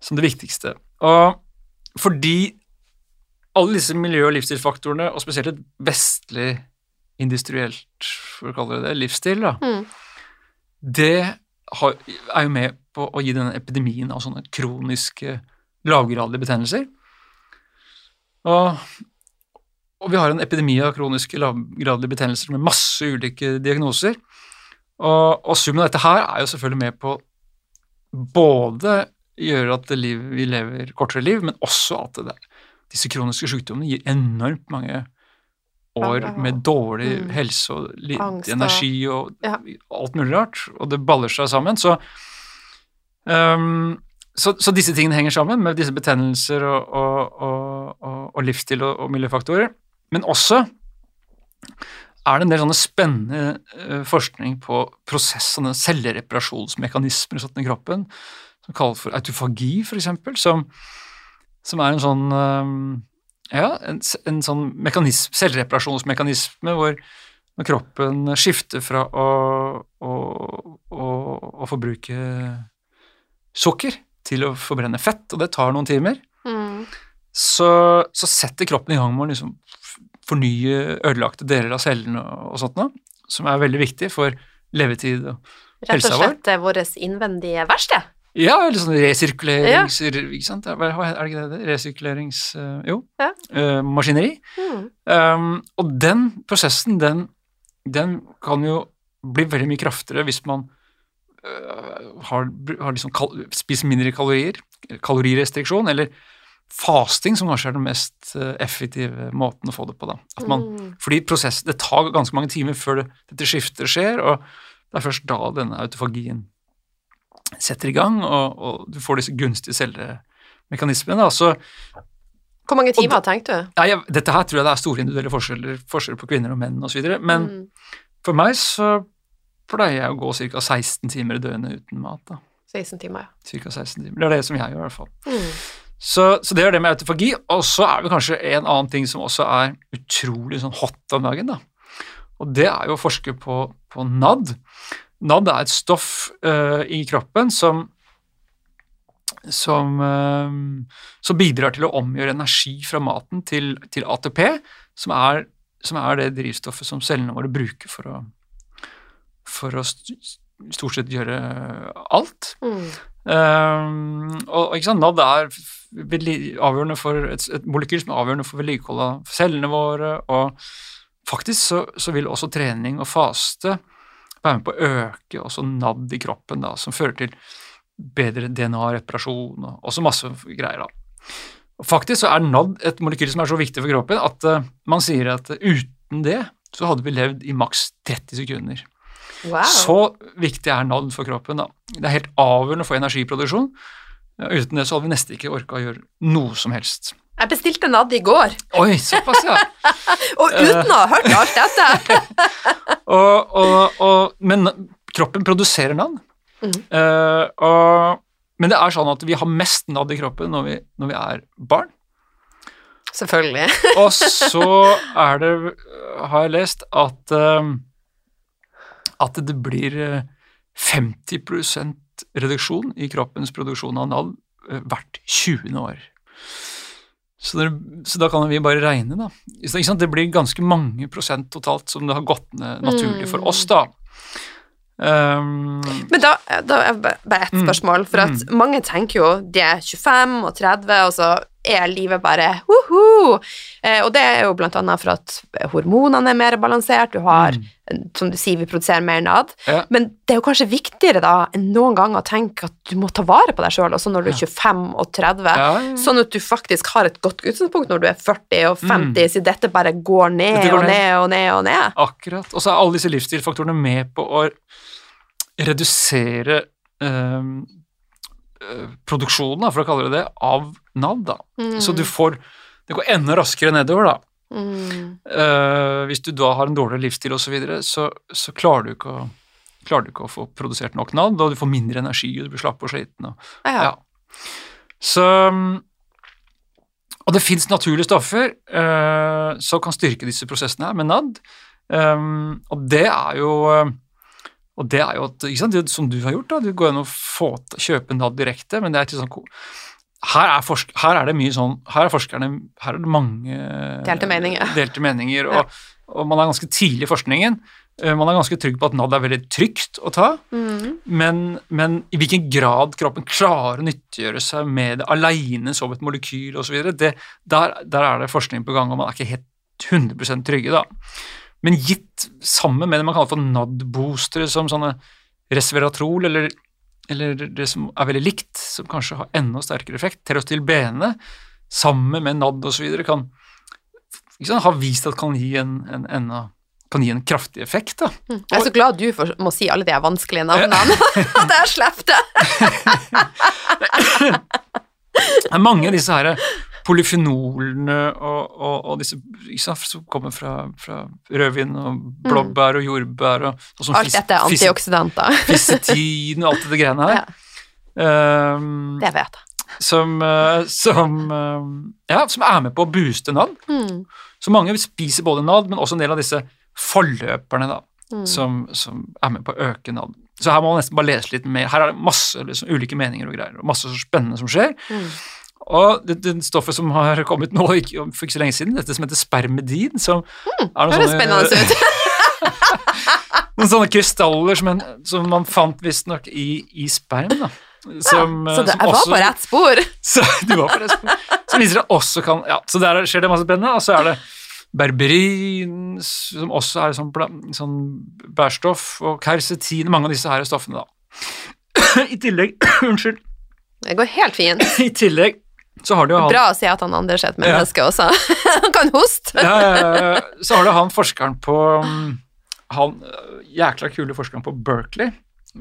[SPEAKER 2] som det viktigste. Og fordi alle disse miljø- og livsstilsfaktorene, og spesielt et vestlig industrielt, for å kalle det det, livsstil, da,
[SPEAKER 1] Mm.
[SPEAKER 2] Det er jo med på å gi denne epidemien av sånne kroniske lavgradige betennelser. Og, og vi har en epidemi av kroniske lavgradige betennelser med masse ulike diagnoser. Og, og summen av dette her er jo selvfølgelig med på både gjøre at vi lever kortere liv, men også at det, disse kroniske sykdommene gir enormt mange år med dårlig mm. helse og lite Angst, energi og alt mulig rart, og det baller seg sammen. Så, um, så, så, disse tingene henger sammen, med disse betennelser og, og, og, og livsstil og, miljøfaktorer. Men også er det en del sånne spennende uh, forskning på prosessene, cellereparasjonsmekanismer i kroppen, som kalles for autofagi, f.eks., som, som er en sånn um, ja, en, en sånn mekanisme, selvreparasjonsmekanisme hvor når kroppen skifter fra å, å, å, å, forbruke sukker til å forbrenne fett, og det tar noen timer, mm. så, så, setter kroppen i gang med å liksom fornye ødelagte deler av cellene og, sånt noe, som er veldig viktig for levetid og helsa
[SPEAKER 1] vår. Rett og slett vårt innvendige verksted?
[SPEAKER 2] Ja, eller sånn resirkulerings... Ja. Ikke sant? Er det ikke det? Resirkulerings... Uh, jo. Ja. Uh, maskineri. Mm. Um, og den prosessen, den, den, kan jo bli veldig mye kraftigere hvis man uh, har, har liksom spiser mindre kalorier, kalorirestriksjon, eller fasting, som kanskje er den mest effektive måten å få det på. da. Man, mm. Fordi prosess, Det tar ganske mange timer før det, dette skiftet skjer, og det er først da denne autofagien setter i gang, og, og du får disse gunstige cellemekanismene. Så,
[SPEAKER 1] Hvor mange timer, tenkte du?
[SPEAKER 2] Ja, dette her tror jeg det er store individuelle forskjeller, forskjeller på kvinner og menn osv. Men mm. for meg så pleier jeg å gå ca. 16 timer i døgnet uten mat. da.
[SPEAKER 1] 16 timer, ja.
[SPEAKER 2] Cirka 16 timer. Det er det som jeg gjør, i hvert fall. Mm. Så, så, det er det med autofagi. Og så er det kanskje en annen ting som også er utrolig sånn hot om dagen. da. Og det er jo å forske på, på NAD. NAD er et stoff uh, i kroppen som, som, uh, som, bidrar til å omgjøre energi fra maten til, til ATP, som er, som er, det drivstoffet som cellene våre bruker for å, for å stort sett gjøre alt. Mm. Um, og ikke sant, NAD er avgjørende for et, et molekyl som er avgjørende for vedlikehold av cellene våre, og faktisk så, så vil også trening og faste være med på å øke også NAD i kroppen, da, som fører til bedre DNA-reparasjon og også masse greier. da. Og Faktisk så er NAD et molekyl som er så viktig for kroppen at uh, man sier at uten det så hadde vi levd i maks 30 sekunder. Wow. Så viktig er NAD for kroppen. da. Det er helt avgjørende for energiproduksjon. Ja, uten det så hadde vi nesten ikke orka å gjøre noe som helst.
[SPEAKER 1] Jeg bestilte NAD i går.
[SPEAKER 2] Oi, såpass, ja. *laughs*
[SPEAKER 1] og uten å ha hørt alt dette. *laughs*
[SPEAKER 2] og, og, og, men kroppen produserer navn. Mm. Uh, men det er sånn at vi har mest NAD i kroppen når vi, når vi er barn.
[SPEAKER 1] Selvfølgelig. *laughs*
[SPEAKER 2] og så er det, har jeg lest, at, uh, at det blir 50% reduksjon i kroppens produksjon av NAD hvert 20. år. Så, det, så, da kan vi bare regne, da. Det blir ganske mange prosent totalt som det har gått ned naturlig for oss, da.
[SPEAKER 1] Um, Men da, da er bare ett mm. spørsmål, for at mm. mange tenker jo de er 25 og 30, og så er livet bare woho! Eh, og det er jo blant annet for at hormonene er mer balansert, du har, mm. som du sier, vi produserer mer NAD. Ja. Men det er jo kanskje viktigere da enn noen gang å tenke at du må ta vare på deg sjøl, også når du er 25 og 30, ja, ja. sånn at du faktisk har et godt utgangspunkt når du er 40 og 50, mm. så dette bare går ned, går og ned og ned og ned.
[SPEAKER 2] Akkurat. Og så er alle disse livsstilfaktorene med på å redusere um, produksjonen, for å kalle det det, av NAV. da. Mm. Så du får Det går enda raskere nedover, da. Mm. Uh, hvis du da har en dårligere livsstil osv., så, videre, så så klarer du ikke å klarer du ikke å få produsert nok NAD, og du får mindre energi, og du blir slapp og sliten. Og, ja. Så Og det fins naturlige stoffer uh, som kan styrke disse prosessene her med NAD, um, og det er jo og det er jo at, ikke sant, det, som du har gjort, da, du går inn og får, kjøpe NAD direkte, men det er ikke sånn her er, forsk, her er, det mye sånn Her er forskerne Her er det mange
[SPEAKER 1] Delte meninger. *laughs*
[SPEAKER 2] Delte meninger og, ja. og, man er ganske tidlig i forskningen. Eh, Man er ganske trygg på at NAD er veldig trygt å ta,
[SPEAKER 1] Mm.
[SPEAKER 2] men, men i hvilken grad kroppen klarer å nyttiggjøre seg med det aleine som et molekyl osv., der, der er det forskning på gang, og man er ikke helt 100% trygge, da. Men gitt sammen med det man kaller for NAD-boostere, som sånne resveratrol, eller, eller det som er veldig likt, som kanskje har enda sterkere effekt, Terostil bene, sammen med NAD osv., kan sant, har vist at kan gi en, en enda kan gi en kraftig effekt. da.
[SPEAKER 1] Mm. Jeg er så glad du får, må si alle de vanskelige navnene. *laughs* At jeg slipper det! *laughs*
[SPEAKER 2] Det er mange av disse her polyfenolene og, og, og disse sant, som kommer fra, fra rødvin og blåbær og jordbær og, og sånn
[SPEAKER 1] Alt dette er antioksidanter. *laughs*
[SPEAKER 2] Fisetin og alt det greiene her. Ehm,
[SPEAKER 1] Det vet jeg.
[SPEAKER 2] som, eh, som, eh, ja, som er med på å booste NAD.
[SPEAKER 1] Mm.
[SPEAKER 2] Så mange spiser både NAD, men også en del av disse forløperne da,
[SPEAKER 1] Mm.
[SPEAKER 2] som, som er med på å øke NAD. Så her må man nesten bare lese litt mer. Her er det masse liksom, ulike meninger og greier, og masse så spennende som skjer.
[SPEAKER 1] Mm.
[SPEAKER 2] Og det, det stoffet som har kommet nå for ikke så lenge siden, dette som heter spermedin som er noen
[SPEAKER 1] sånne, spennende ut. *laughs*
[SPEAKER 2] noen sånne krystaller som, en, som man fant visstnok i, i sperm. da. Som,
[SPEAKER 1] Så det, jeg var
[SPEAKER 2] også-
[SPEAKER 1] på rett spor. *laughs*
[SPEAKER 2] Så, du var på rett spor. Som viser at også kan Ja, så der skjer det masse spennende. Og så er det berberin, som også er sånn, sånn bærstoff, og kersetin, mange av disse her stoffene, da. *clears throat* I tillegg *clears throat* Unnskyld.
[SPEAKER 1] Det går helt fint.
[SPEAKER 2] I tillegg så har det jo han
[SPEAKER 1] Bra å si at han Anders er et
[SPEAKER 2] Ja.
[SPEAKER 1] også. *laughs* Han kan hoste.
[SPEAKER 2] ja, ja, ja, Så har du han forskeren på um, Han øh, jækla kule forskeren på Berkeley,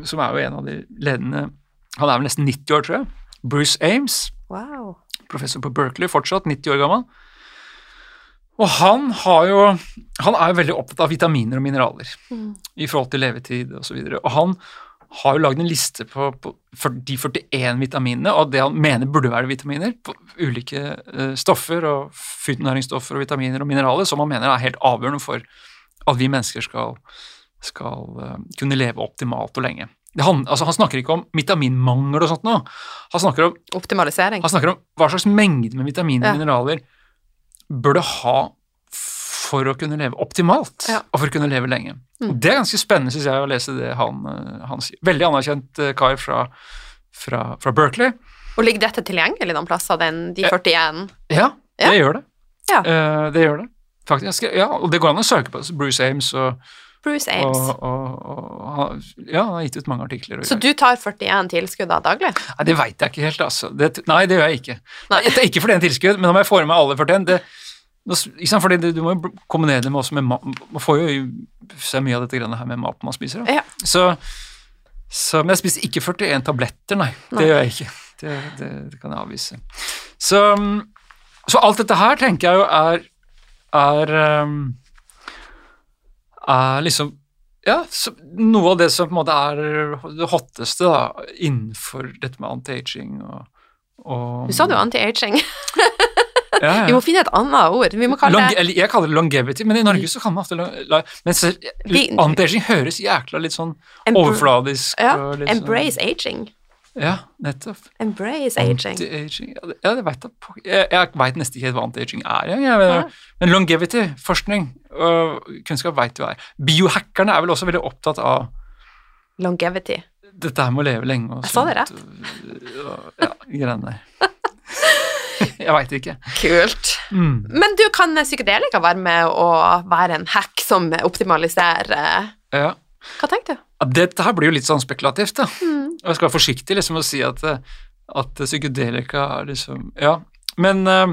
[SPEAKER 2] som er jo en av de ledende Han er vel nesten 90 år, tror jeg. Bruce Ames,
[SPEAKER 1] Wow.
[SPEAKER 2] professor på Berkeley, fortsatt 90 år gammel. Og han har jo Han er jo veldig opptatt av vitaminer og mineraler
[SPEAKER 1] Mm.
[SPEAKER 2] i forhold til levetid osv. Og, så og han har jo lagd en liste på, på de 41 vitaminene, og det han mener burde være vitaminer, på ulike eh, stoffer og fytonæringsstoffer og vitaminer og mineraler, som han mener er helt avgjørende for at vi mennesker skal, skal eh, kunne leve optimalt og lenge. Det han, altså han snakker ikke om vitaminmangel og sånt nå. Han snakker om
[SPEAKER 1] Optimalisering.
[SPEAKER 2] han snakker om hva slags mengde med vitaminer
[SPEAKER 1] Ja.
[SPEAKER 2] og mineraler bør du ha for å kunne leve optimalt,
[SPEAKER 1] Ja.
[SPEAKER 2] og for å kunne leve lenge.
[SPEAKER 1] Mm.
[SPEAKER 2] Det er ganske spennende, synes jeg, å lese det han, eh, han sier. Veldig anerkjent eh, kar fra, fra, fra Berkeley.
[SPEAKER 1] Og ligger dette tilgjengelig noen plasser, den, de 41?
[SPEAKER 2] Ja,
[SPEAKER 1] Ja.
[SPEAKER 2] det gjør det.
[SPEAKER 1] Ja.
[SPEAKER 2] Uh, det gjør det. Faktisk. Ja, og det går an å søke på Bruce Ames, og,
[SPEAKER 1] Bruce Ames.
[SPEAKER 2] og, og og, ja, han har gitt ut mange artikler.
[SPEAKER 1] Så du tar 41 tilskudd da daglig?
[SPEAKER 2] Nei, det veit jeg ikke helt, altså. Det, nei, det gjør jeg ikke.
[SPEAKER 1] Nei.
[SPEAKER 2] Nei. Det er ikke fordi det er en tilskudd, men om jeg får med alle 41 det, fordi Du må jo kombinere det med, med. Man får jo se mye av dette greiene her med maten man spiser.
[SPEAKER 1] Ja.
[SPEAKER 2] Så, så, men jeg spiser ikke 41 tabletter, nei. Det gjør jeg ikke. Det, det, det kan jeg avvise. Så, så alt dette her tenker jeg jo er er, um, er liksom ja, så noe av det som på en måte er det hotteste da, innenfor dette med anti-aging og, og
[SPEAKER 1] Du sa jo anti-aging. *laughs*
[SPEAKER 2] ja, ja.
[SPEAKER 1] Vi må finne et annet ord.
[SPEAKER 2] Long, jeg kaller det longevity, men i Norge så kan man ofte long- la- Men så-
[SPEAKER 1] Vi-
[SPEAKER 2] anti-aging høres jækla litt sånn overfladisk
[SPEAKER 1] ja,
[SPEAKER 2] litt
[SPEAKER 1] Embrace aging.
[SPEAKER 2] sånn Ja, nettopp.
[SPEAKER 1] Embrace aging.
[SPEAKER 2] Anti-aging Ja, det, vet jeg Jeg, jeg veit nesten ikke helt hva anti-aging er. Jeg, jeg. Men longevity, forskning og kunnskap veit du hva er. Biohackerne er vel også veldig opptatt av
[SPEAKER 1] Longevity.
[SPEAKER 2] dette her med å leve lenge og
[SPEAKER 1] Jeg sa det
[SPEAKER 2] sånt, og- Ja, greiene der. *laughs* *laughs* jeg veit ikke.
[SPEAKER 1] Kult.
[SPEAKER 2] Mm.
[SPEAKER 1] Men du, kan psykedelika være med å være en hack som optimaliserer
[SPEAKER 2] Ja.
[SPEAKER 1] Hva tenker du?
[SPEAKER 2] Dette her blir jo litt sånn spekulativt, da.
[SPEAKER 1] Mm.
[SPEAKER 2] Jeg skal være forsiktig liksom å si at, eh, at psykedelika er liksom Ja. Men eh,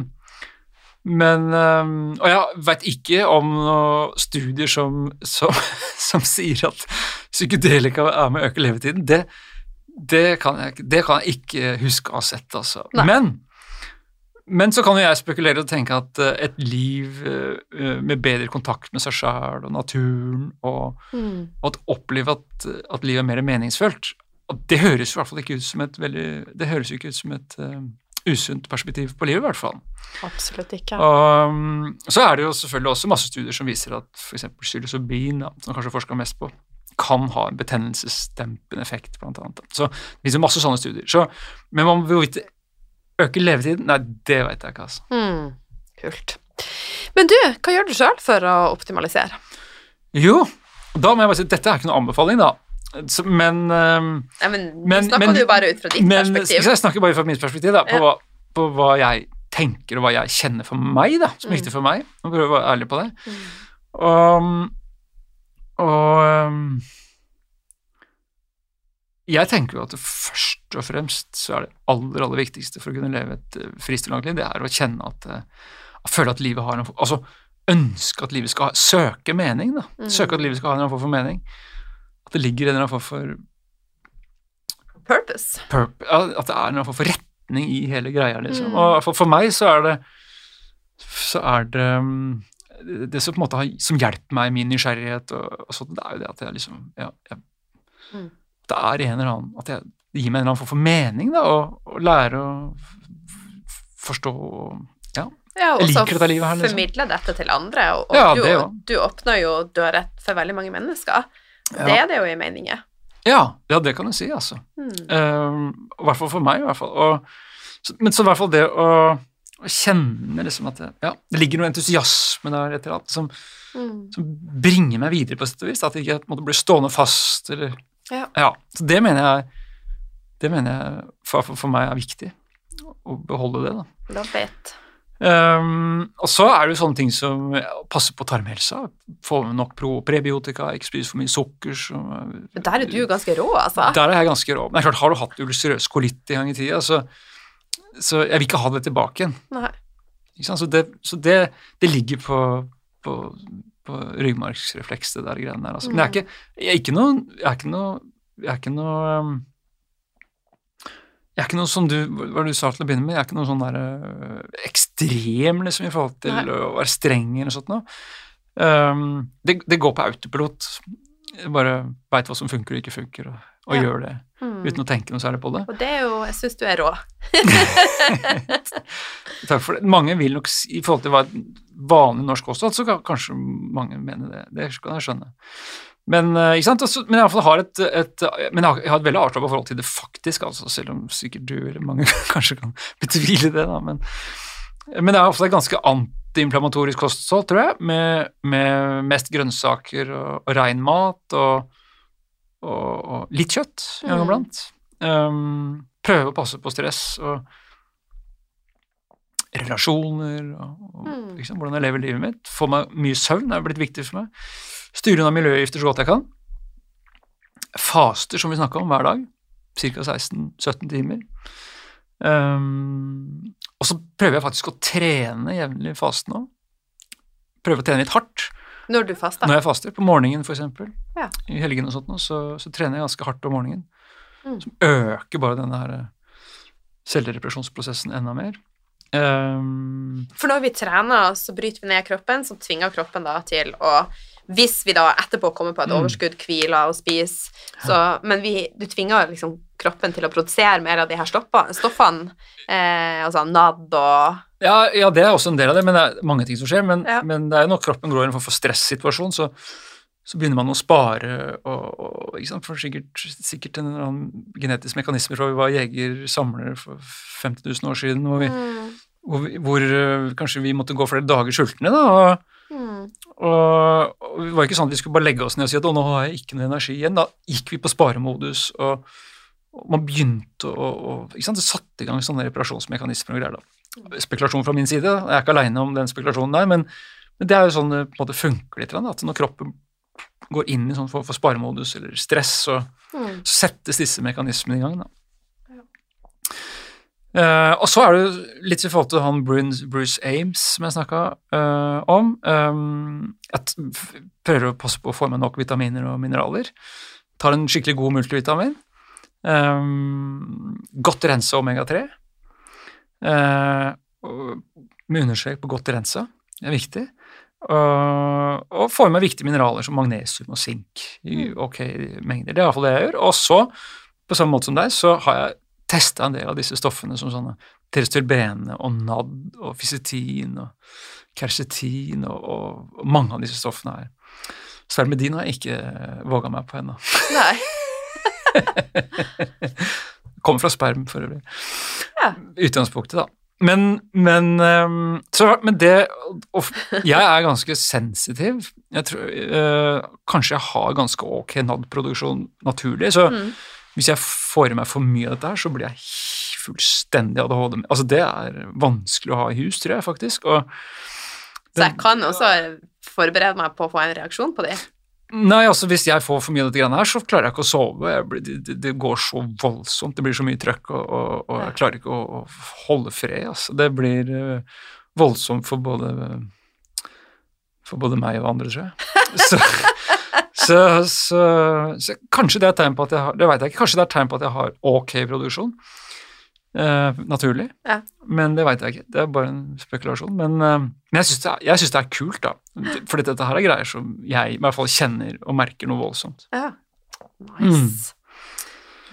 [SPEAKER 2] Men eh, Og jeg veit ikke om noen studier som, som, *laughs* som sier at psykedelika er med å øke levetiden. Det, det, kan jeg, det kan jeg ikke huske å ha sett, altså.
[SPEAKER 1] Nei.
[SPEAKER 2] Men men så kan jo jeg spekulere og tenke at eh, et liv eh, med bedre kontakt med seg sjæl og naturen og
[SPEAKER 1] Mm.
[SPEAKER 2] og at oppleve at, at livet er mer meningsfullt. Det høres jo i hvert fall ikke ut som et veldig Det høres jo ikke ut som et eh, usunt perspektiv på livet, i hvert fall.
[SPEAKER 1] Absolutt ikke.
[SPEAKER 2] Um, så er det jo selvfølgelig også masse studier som viser at f.eks. psilocybin, som kanskje forsker mest på, kan ha en betennelsesdempende effekt, blant annet. Så det finnes masse sånne studier. Så, men man hvorvidt det øker levetiden, nei, det vet jeg ikke, altså.
[SPEAKER 1] Mm. Kult. Men du, hva gjør du sjøl for å optimalisere?
[SPEAKER 2] Jo, Da må jeg bare si dette er ikke noen anbefaling, da. Men um,
[SPEAKER 1] Nei, men,
[SPEAKER 2] Men-
[SPEAKER 1] snakker
[SPEAKER 2] men-
[SPEAKER 1] du bare ut fra ditt
[SPEAKER 2] men
[SPEAKER 1] perspektiv.
[SPEAKER 2] Jeg snakker bare fra mitt perspektiv, da, på,
[SPEAKER 1] Ja.
[SPEAKER 2] hva, på hva jeg tenker og hva jeg kjenner for meg, da, som er
[SPEAKER 1] Mm.
[SPEAKER 2] viktig for meg. Må prøve å være ærlig på det.
[SPEAKER 1] Mm.
[SPEAKER 2] Og, og um, jeg tenker jo at det først og fremst så er det aller, aller viktigste for å kunne leve et uh, fristilangt liv, det er å kjenne at uh, å føle at livet har en Altså ønske at livet skal ha Søke mening, da.
[SPEAKER 1] Mm.
[SPEAKER 2] Søke at livet skal ha en form for mening. At det ligger en eller annen form for
[SPEAKER 1] Purpose.
[SPEAKER 2] purp- at det er en form for retning i hele greia, liksom.
[SPEAKER 1] Mm.
[SPEAKER 2] Og for, for meg så er det så er det um, det som på en måte har, som hjelper meg i min nysgjerrighet, og, og sånt, det er jo det at jeg liksom ja, jeg,
[SPEAKER 1] Mm.
[SPEAKER 2] Det er en eller annen At jeg, det gir meg en eller annen form for mening, da, å å lære å forstå og ja.
[SPEAKER 1] Ja,
[SPEAKER 2] Jeg liker dette livet her, liksom.
[SPEAKER 1] formidle dette til andre. Og, og
[SPEAKER 2] Ja,
[SPEAKER 1] du,
[SPEAKER 2] det ja.
[SPEAKER 1] du åpner jo dører for veldig mange mennesker. Det er det jo i meninger.
[SPEAKER 2] Ja, ja, det kan du si, altså.
[SPEAKER 1] Mm.
[SPEAKER 2] Um, hvert fall for meg, i hvert fall. Og, så, men så i hvert fall det å, å kjenne liksom at det, ja, det ligger noe entusiasme der et eller annet som,
[SPEAKER 1] Mm.
[SPEAKER 2] som bringer meg videre på sett og vis. At jeg ikke måtte bli stående fast eller
[SPEAKER 1] Ja.
[SPEAKER 2] Så det mener jeg det mener jeg for, for, meg er viktig. Å beholde det, da.
[SPEAKER 1] Da.
[SPEAKER 2] Um, og så er det jo sånne ting som ja, passe på tarmhelsa. Få nok pro prebiotika, ikke spise for mye sukker. Som,
[SPEAKER 1] Der er du ganske rå, altså.
[SPEAKER 2] der er jeg ganske rå. Men det er klart, har du hatt ulcerøs kolitt en gang i tida, så, så jeg vil ikke ha det tilbake igjen.
[SPEAKER 1] Nei.
[SPEAKER 2] Så, det, så det, det ligger på, på, på ryggmargsrefleks, det der greiene der. Altså. Men jeg er ikke, jeg er ikke noe Jeg er ikke noe, jeg er ikke noe um, jeg er ikke noe som du, hva du sa til å begynne med, jeg er ikke noe sånn der øh, ekstrem liksom, i forhold til
[SPEAKER 1] Nei.
[SPEAKER 2] å være streng eller sånt noe. Um, det, det går på autopilot. Jeg bare veit hva som funker og ikke funker, og, og
[SPEAKER 1] Ja.
[SPEAKER 2] gjør det
[SPEAKER 1] Mm.
[SPEAKER 2] uten å tenke noe særlig på det.
[SPEAKER 1] Og det er jo Jeg syns du er rå. *laughs*
[SPEAKER 2] Takk for det. Mange vil nok, i forhold til hva et vanlig norsk kosthold, så kan kanskje mange mene det. Det kan jeg skjønne. Men, eh, ikke sant? Men jeg, i hvert fall har et, et, men jeg har, et veldig avslappa forhold til det faktisk, altså, selv om sikkert du eller mange *laughs* kanskje kan betvile det. Da, men, men det er ofte et ganske antiinflammatorisk kosthold, tror jeg, med, med mest grønnsaker og, og rein mat og, og, og litt kjøtt en gang
[SPEAKER 1] Mm.
[SPEAKER 2] iblant. Um, prøve å passe på stress og relasjoner og, og liksom, hvordan jeg lever livet mitt. Få meg mye søvn er blitt viktig for meg. Styre unna miljøgifter så godt jeg kan. Faster, som vi snakka om, hver dag. Ca. 16-17 timer. Um, og så prøver jeg faktisk å trene jevnlig fasten òg. Prøve å trene litt hardt
[SPEAKER 1] Når du faster.
[SPEAKER 2] når jeg faster. På morgenen, f.eks.
[SPEAKER 1] Ja.
[SPEAKER 2] I helgene og sånt, nå, så, så trener jeg ganske hardt om morgenen.
[SPEAKER 1] Mm.
[SPEAKER 2] Som øker bare denne her selvrepresjonsprosessen enda mer. Um,
[SPEAKER 1] For når vi trener, så bryter vi ned kroppen, som tvinger kroppen da til å Hvis vi da etterpå kommer på et
[SPEAKER 2] Mm.
[SPEAKER 1] overskudd, hviler og spiser, så Men vi, du tvinger liksom kroppen til å produsere mer av de her stoffene, eh, altså NAD og
[SPEAKER 2] ja, ja, det er også en del av det, men det er mange ting som skjer. Men,
[SPEAKER 1] Ja.
[SPEAKER 2] men det er jo når kroppen går i en form for stressituasjon, så, så begynner man å spare og, og ikke sant? For sikkert, sikkert en eller annen genetisk mekanisme fra vi var jeger-samlere for 50 000 år siden, hvor, vi,
[SPEAKER 1] mm.
[SPEAKER 2] hvor, vi, hvor øh, kanskje vi måtte gå flere dager sultne. da, og
[SPEAKER 1] Mm.
[SPEAKER 2] Og, og det var ikke sånn at vi skulle bare legge oss ned og si at nå har jeg ikke noe energi igjen. Da gikk vi på sparemodus, og, og man begynte å, og, ikke sant? Det satte i gang sånne reparasjonsmekanismer og greier. da. Spekulasjon fra min side, jeg er ikke aleine om den spekulasjonen der, men, men det er jo sånn det på en måte funker litt. At når kroppen går inn i sånn for, for sparemodus eller stress, så,
[SPEAKER 1] Mm.
[SPEAKER 2] så settes disse mekanismene i gang. da. Eh, og så er det litt i forhold til han Bruce, Bruce Ames som jeg snakka om. Um, jeg prøver å passe på å få med nok vitaminer og mineraler. Tar en skikkelig god multivitamin. Um, godt rensa omega-3. Uh, med understrek på godt rensa. Det er viktig. Uh, og får i meg viktige mineraler som magnesium og sink i ok mengder. Det er iallfall det jeg gjør. Og så, på samme måte som deg, så har jeg testa en del av disse stoffene som sånne terestylbene og NAD og fysetin og kersetin og, og, mange av disse stoffene her. Svermedin har jeg ikke våga meg på ennå.
[SPEAKER 1] Nei. *laughs*
[SPEAKER 2] Kommer fra sperm, for øvrig.
[SPEAKER 1] Ja.
[SPEAKER 2] Utgangspunktet, da. men, men, ehm, så, men det og Jeg er ganske sensitiv. Jeg tror, eh, kanskje jeg har ganske ok NAD-produksjon naturlig. Så
[SPEAKER 1] Mm.
[SPEAKER 2] Hvis jeg får i meg for mye av dette her, så blir jeg fullstendig ADHD. Altså, det er vanskelig å ha i hus, tror jeg faktisk. Og
[SPEAKER 1] Så jeg kan også forberede meg på å få en reaksjon på det.
[SPEAKER 2] Nei, altså Hvis jeg får for mye av dette greiene her, så klarer jeg ikke å sove. Blir, det, det- det går så voldsomt. Det blir så mye trøkk, og, og, og jeg klarer ikke å, å holde fred. Altså. Det blir uh, voldsomt for både for både meg og andre, tror jeg. *laughs* Så, så, så, så kanskje det er tegn på at jeg har Det vet jeg ikke. Kanskje det er tegn på at jeg har ok produksjon. Eh, naturlig.
[SPEAKER 1] Ja.
[SPEAKER 2] Men det veit jeg ikke. Det er bare en spekulasjon. Men, eh, men jeg syns det, det er kult, da. Fordi dette her er greier som jeg i hvert fall kjenner og merker noe voldsomt.
[SPEAKER 1] Ja. Nice.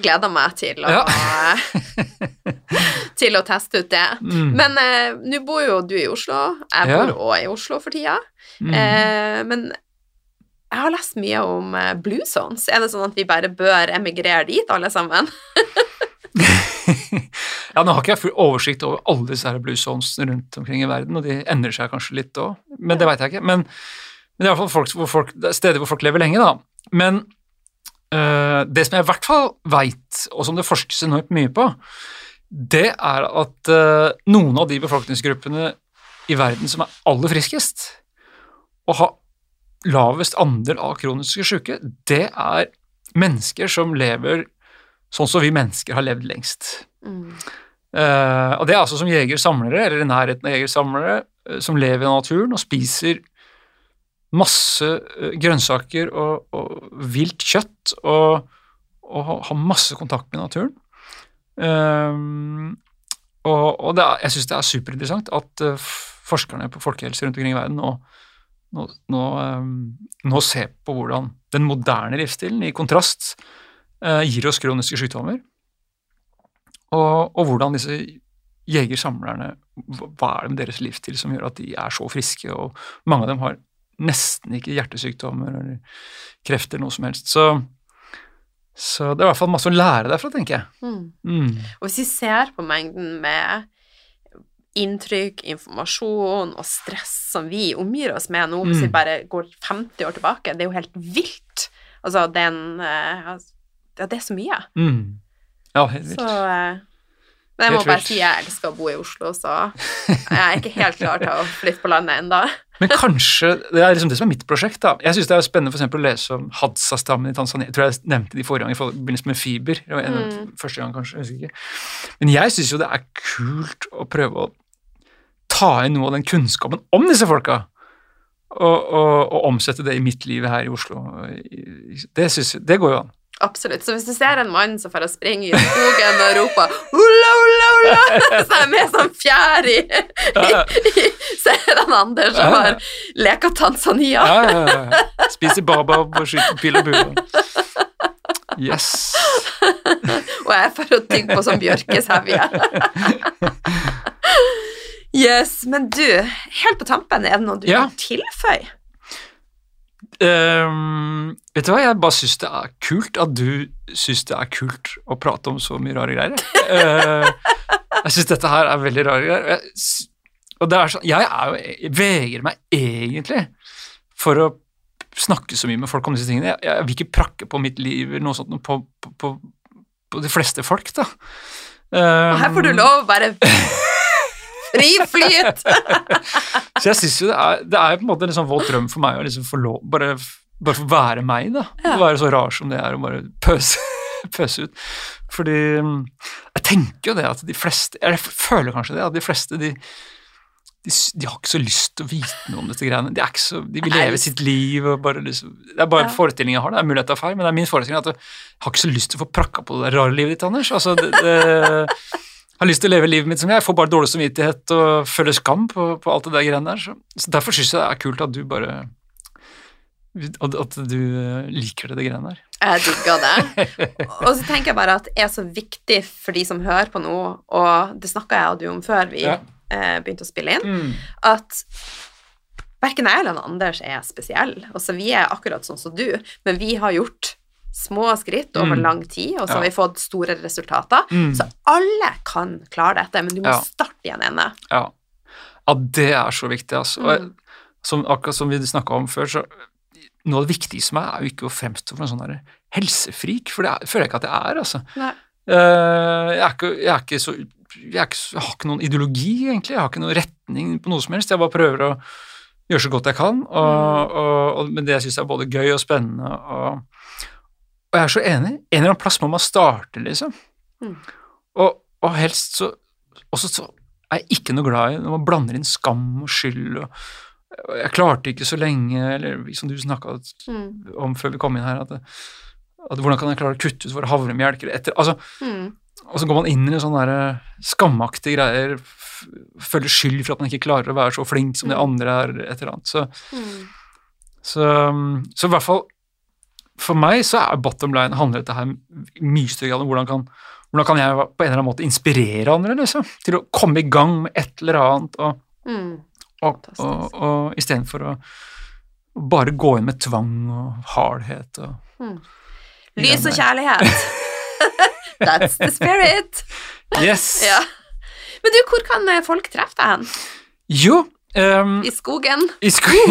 [SPEAKER 1] Gleder meg til å, *laughs* til å teste ut det.
[SPEAKER 2] Mm.
[SPEAKER 1] Men eh, nå bor jo du i Oslo. Jeg bor òg i Oslo for tida.
[SPEAKER 2] Mm.
[SPEAKER 1] Eh, men jeg har lest mye om eh, Blue Zones. Er det sånn at vi bare bør emigrere dit, alle sammen? *laughs* *laughs*
[SPEAKER 2] ja, nå har ikke jeg full oversikt over alle disse her blue zones rundt omkring i verden, og de endrer seg kanskje litt òg, men det veit jeg ikke. Men, men det er iallfall folk, hvor folk, er steder hvor folk lever lenge, da. Men øh, det som jeg i hvert fall veit, og som det forskes enormt mye på, det er at øh, noen av de befolkningsgruppene i verden som er aller friskest, og har lavest andel av kroniske syke, det er mennesker som lever sånn som vi mennesker har levd lengst.
[SPEAKER 1] Mm.
[SPEAKER 2] Uh, og det er altså som jeger-samlere, eller i nærheten av jeger-samlere, eh, som lever i naturen og spiser masse uh, grønnsaker og, og vilt kjøtt og, og har masse kontakt med naturen. Uh, og, og det er, jeg syns det er superinteressant at forskerne på folkehelse rundt omkring i verden nå, nå, nå, eh, nå ser på hvordan den moderne livsstilen, i kontrast, eh, gir oss kroniske sykdommer. Og, og hvordan disse jegersamlerne hva- Hva er det med deres livsstil som gjør at de er så friske? Og mange av dem har nesten ikke hjertesykdommer eller kreft eller noe som helst. Så, så det er i hvert fall masse å lære derfra, tenker jeg.
[SPEAKER 1] Mm.
[SPEAKER 2] Mm.
[SPEAKER 1] Og hvis vi ser på mengden med inntrykk, informasjon og stress som vi omgir oss med nå, hvis vi
[SPEAKER 2] Mm.
[SPEAKER 1] bare går 50 år tilbake, det er jo helt vilt. Altså, den eh, altså, Ja, det er så mye.
[SPEAKER 2] Mm. Ja, helt vilt.
[SPEAKER 1] Så Men jeg må bare si jeg elsker å bo i Oslo, så jeg er ikke helt klar til å flytte på landet ennå. *laughs*
[SPEAKER 2] Men kanskje Det er liksom det som er mitt prosjekt. da. Jeg syns det er spennende for eksempel å lese om Hadsa-stammen i Tanzania. Jeg tror jeg nevnte det i forrige gang i forbindelse med fiber. Det var en,
[SPEAKER 1] Mm.
[SPEAKER 2] Første gang, kanskje. jeg husker ikke. Men jeg syns jo det er kult å prøve å ta inn noe av den kunnskapen om disse folka. Og, og, og omsette det i mitt liv her i Oslo. Det, synes, det går jo an.
[SPEAKER 1] Absolutt. Så hvis du ser en mann som får springe i skogen og roper ulla, ulla, ulla, *laughs* så er jeg med som fjær i, i Så er det han Anders som har leka Tanzania.
[SPEAKER 2] Ja, ja, ja, ja. Spiser babab og skyter pil og bue. Yes. *laughs*
[SPEAKER 1] Og jeg er for å tygge på som bjørkesevje. *laughs* Yes, men du, helt på tampen, er det noe du
[SPEAKER 2] Ja.
[SPEAKER 1] vil tilføye?
[SPEAKER 2] Um, vet du hva, jeg bare syns det er kult at du syns det er kult å prate om så mye rare greier. uh, *laughs* jeg syns dette her er veldig rare greier. Jeg, og det er sånn, jeg er jo, jeg vegrer meg egentlig for å snakke så mye med folk om disse tingene. Jeg, jeg vil ikke prakke på mitt liv eller noe sånt på, på, på, på de fleste folk, da.
[SPEAKER 1] Og her får du
[SPEAKER 2] Ehm,
[SPEAKER 1] lov å bare *laughs* fri flyt!
[SPEAKER 2] Så jeg synes jo det er, det er på en måte en sånn våt drøm for meg å liksom få lov bare, bare få være meg, da.
[SPEAKER 1] Ja.
[SPEAKER 2] Være så rar som det er, og bare pøse, *laughs* pøse ut. Fordi jeg tenker jo det at de fleste Jeg føler kanskje det, at de fleste de, de, de har ikke så lyst til å vite noe om dette greiene. De, er ikke så, de vil leve sitt liv og bare liksom Det er bare
[SPEAKER 1] Ja.
[SPEAKER 2] forestillingen jeg har, det er mulighet til å feil, men det er min forestilling at jeg har ikke så lyst til å få prakka på det der rare livet ditt, Anders. Altså, det, det har lyst til å leve livet mitt som jeg. Jeg får bare dårlig samvittighet og føler skam på, på alt det der greiene der. Så, så derfor syns jeg det er kult at du bare At, du liker det, det greiene der.
[SPEAKER 1] Jeg digger det. Og så tenker jeg bare at det er så viktig for de som hører på nå, og det snakka jeg og du om før vi
[SPEAKER 2] Ja.
[SPEAKER 1] eh, begynte å spille inn,
[SPEAKER 2] Mm.
[SPEAKER 1] at verken jeg eller Anders er spesielle. Altså, vi er akkurat sånn som du, men vi har gjort små skritt over
[SPEAKER 2] Mm.
[SPEAKER 1] lang tid, og så har
[SPEAKER 2] Ja.
[SPEAKER 1] vi fått store resultater.
[SPEAKER 2] Mm.
[SPEAKER 1] Så alle kan klare dette, men du må
[SPEAKER 2] Ja.
[SPEAKER 1] starte i en ende.
[SPEAKER 2] Ja. ja, det er så viktig, altså.
[SPEAKER 1] Mm.
[SPEAKER 2] som, akkurat som vi snakka om før, så noe av det viktigste for meg er jo ikke å fremstå som en sånn helsefrik, for det er, føler jeg ikke at jeg er, altså. Eh, jeg, er ikke, jeg er ikke så jeg, ikke, jeg har ikke noen ideologi, egentlig. Jeg har ikke noen retning på noe som helst. Jeg bare prøver å gjøre så godt jeg kan, og, og, og, men det jeg er både gøy og spennende. Og, og jeg er så enig. En eller annen plass må man starte, liksom.
[SPEAKER 1] Mm.
[SPEAKER 2] Og, og helst så også så er jeg ikke noe glad i når man blander inn skam og skyld. og og jeg klarte ikke så lenge, eller som du snakka
[SPEAKER 1] Mm.
[SPEAKER 2] om før vi kom inn her, at, at hvordan kan jeg klare å kutte ut våre havremelk? eller etter, altså,
[SPEAKER 1] Mm.
[SPEAKER 2] og så går man inn i sånne der skamaktige greier, føler skyld for at man ikke klarer å være så flink som de
[SPEAKER 1] Mm.
[SPEAKER 2] andre er, et eller annet. Så,
[SPEAKER 1] Mm.
[SPEAKER 2] så, så i hvert fall for meg så er bottom line handler dette her mye større om hvordan kan, hvordan kan jeg på en eller annen måte inspirere andre liksom, til å komme i gang med et eller annet, og,
[SPEAKER 1] Mm.
[SPEAKER 2] og, og, og istedenfor å bare gå inn med tvang og hardhet og
[SPEAKER 1] Mm. Lys og kjærlighet. *laughs* That's the spirit.
[SPEAKER 2] Yes!
[SPEAKER 1] Ja. Men du, hvor kan eh, folk treffe deg hen?
[SPEAKER 2] Jo ehm,
[SPEAKER 1] I skogen?
[SPEAKER 2] I sko... *laughs*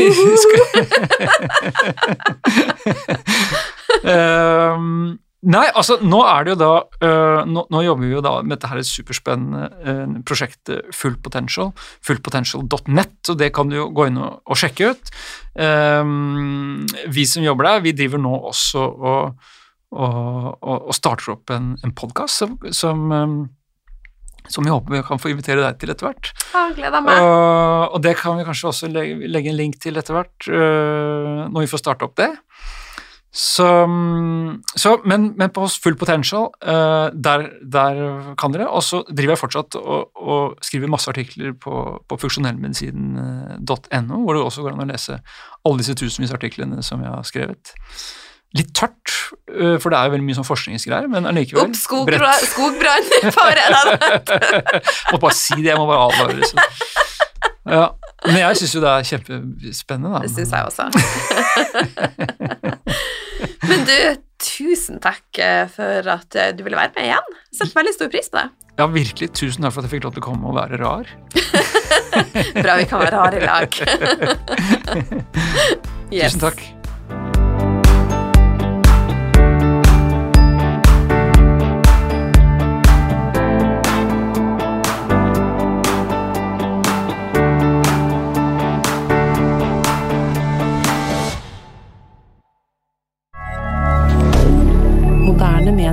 [SPEAKER 2] I um, *laughs* nei, altså nå er det jo da øh, nå, nå jobber vi jo da med dette her superspennende øh, prosjektet Full Potential, fullpotential.net, så det kan du jo gå inn og, og sjekke ut. Um, vi som jobber der, vi driver nå også og, og, og, starter opp en, en podkast som, som, som vi håper vi kan få invitere deg til etter hvert.
[SPEAKER 1] Gleder meg.
[SPEAKER 2] Og, og det kan vi kanskje også legge, legge en link til etter hvert, uh, når vi får starte opp det. Så, så men, men på Full Potential, uh, der, der kan dere. Og så driver jeg fortsatt og, og skriver masse artikler på, på funksjonellmedisin.no, hvor det også går an å lese alle disse tusenvis av artiklene som jeg har skrevet. Litt tørt, øh, for det er jo veldig mye sånn forskningsgreier, men allikevel
[SPEAKER 1] skogbra- skogbrann! Fare! *laughs*
[SPEAKER 2] må bare si det, jeg må bare advare. Liksom. Ja, men jeg syns jo det er kjempespennende, da.
[SPEAKER 1] Det syns jeg også. *laughs* Men du, tusen takk eh, for at eh, du ville være med igjen. Setter veldig stor pris på det.
[SPEAKER 2] Ja, virkelig. Tusen takk for at jeg fikk lov til å komme og være rar. *laughs*
[SPEAKER 1] Bra vi kan være harde i lag. Yes.
[SPEAKER 2] Tusen takk.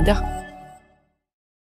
[SPEAKER 2] Twitter.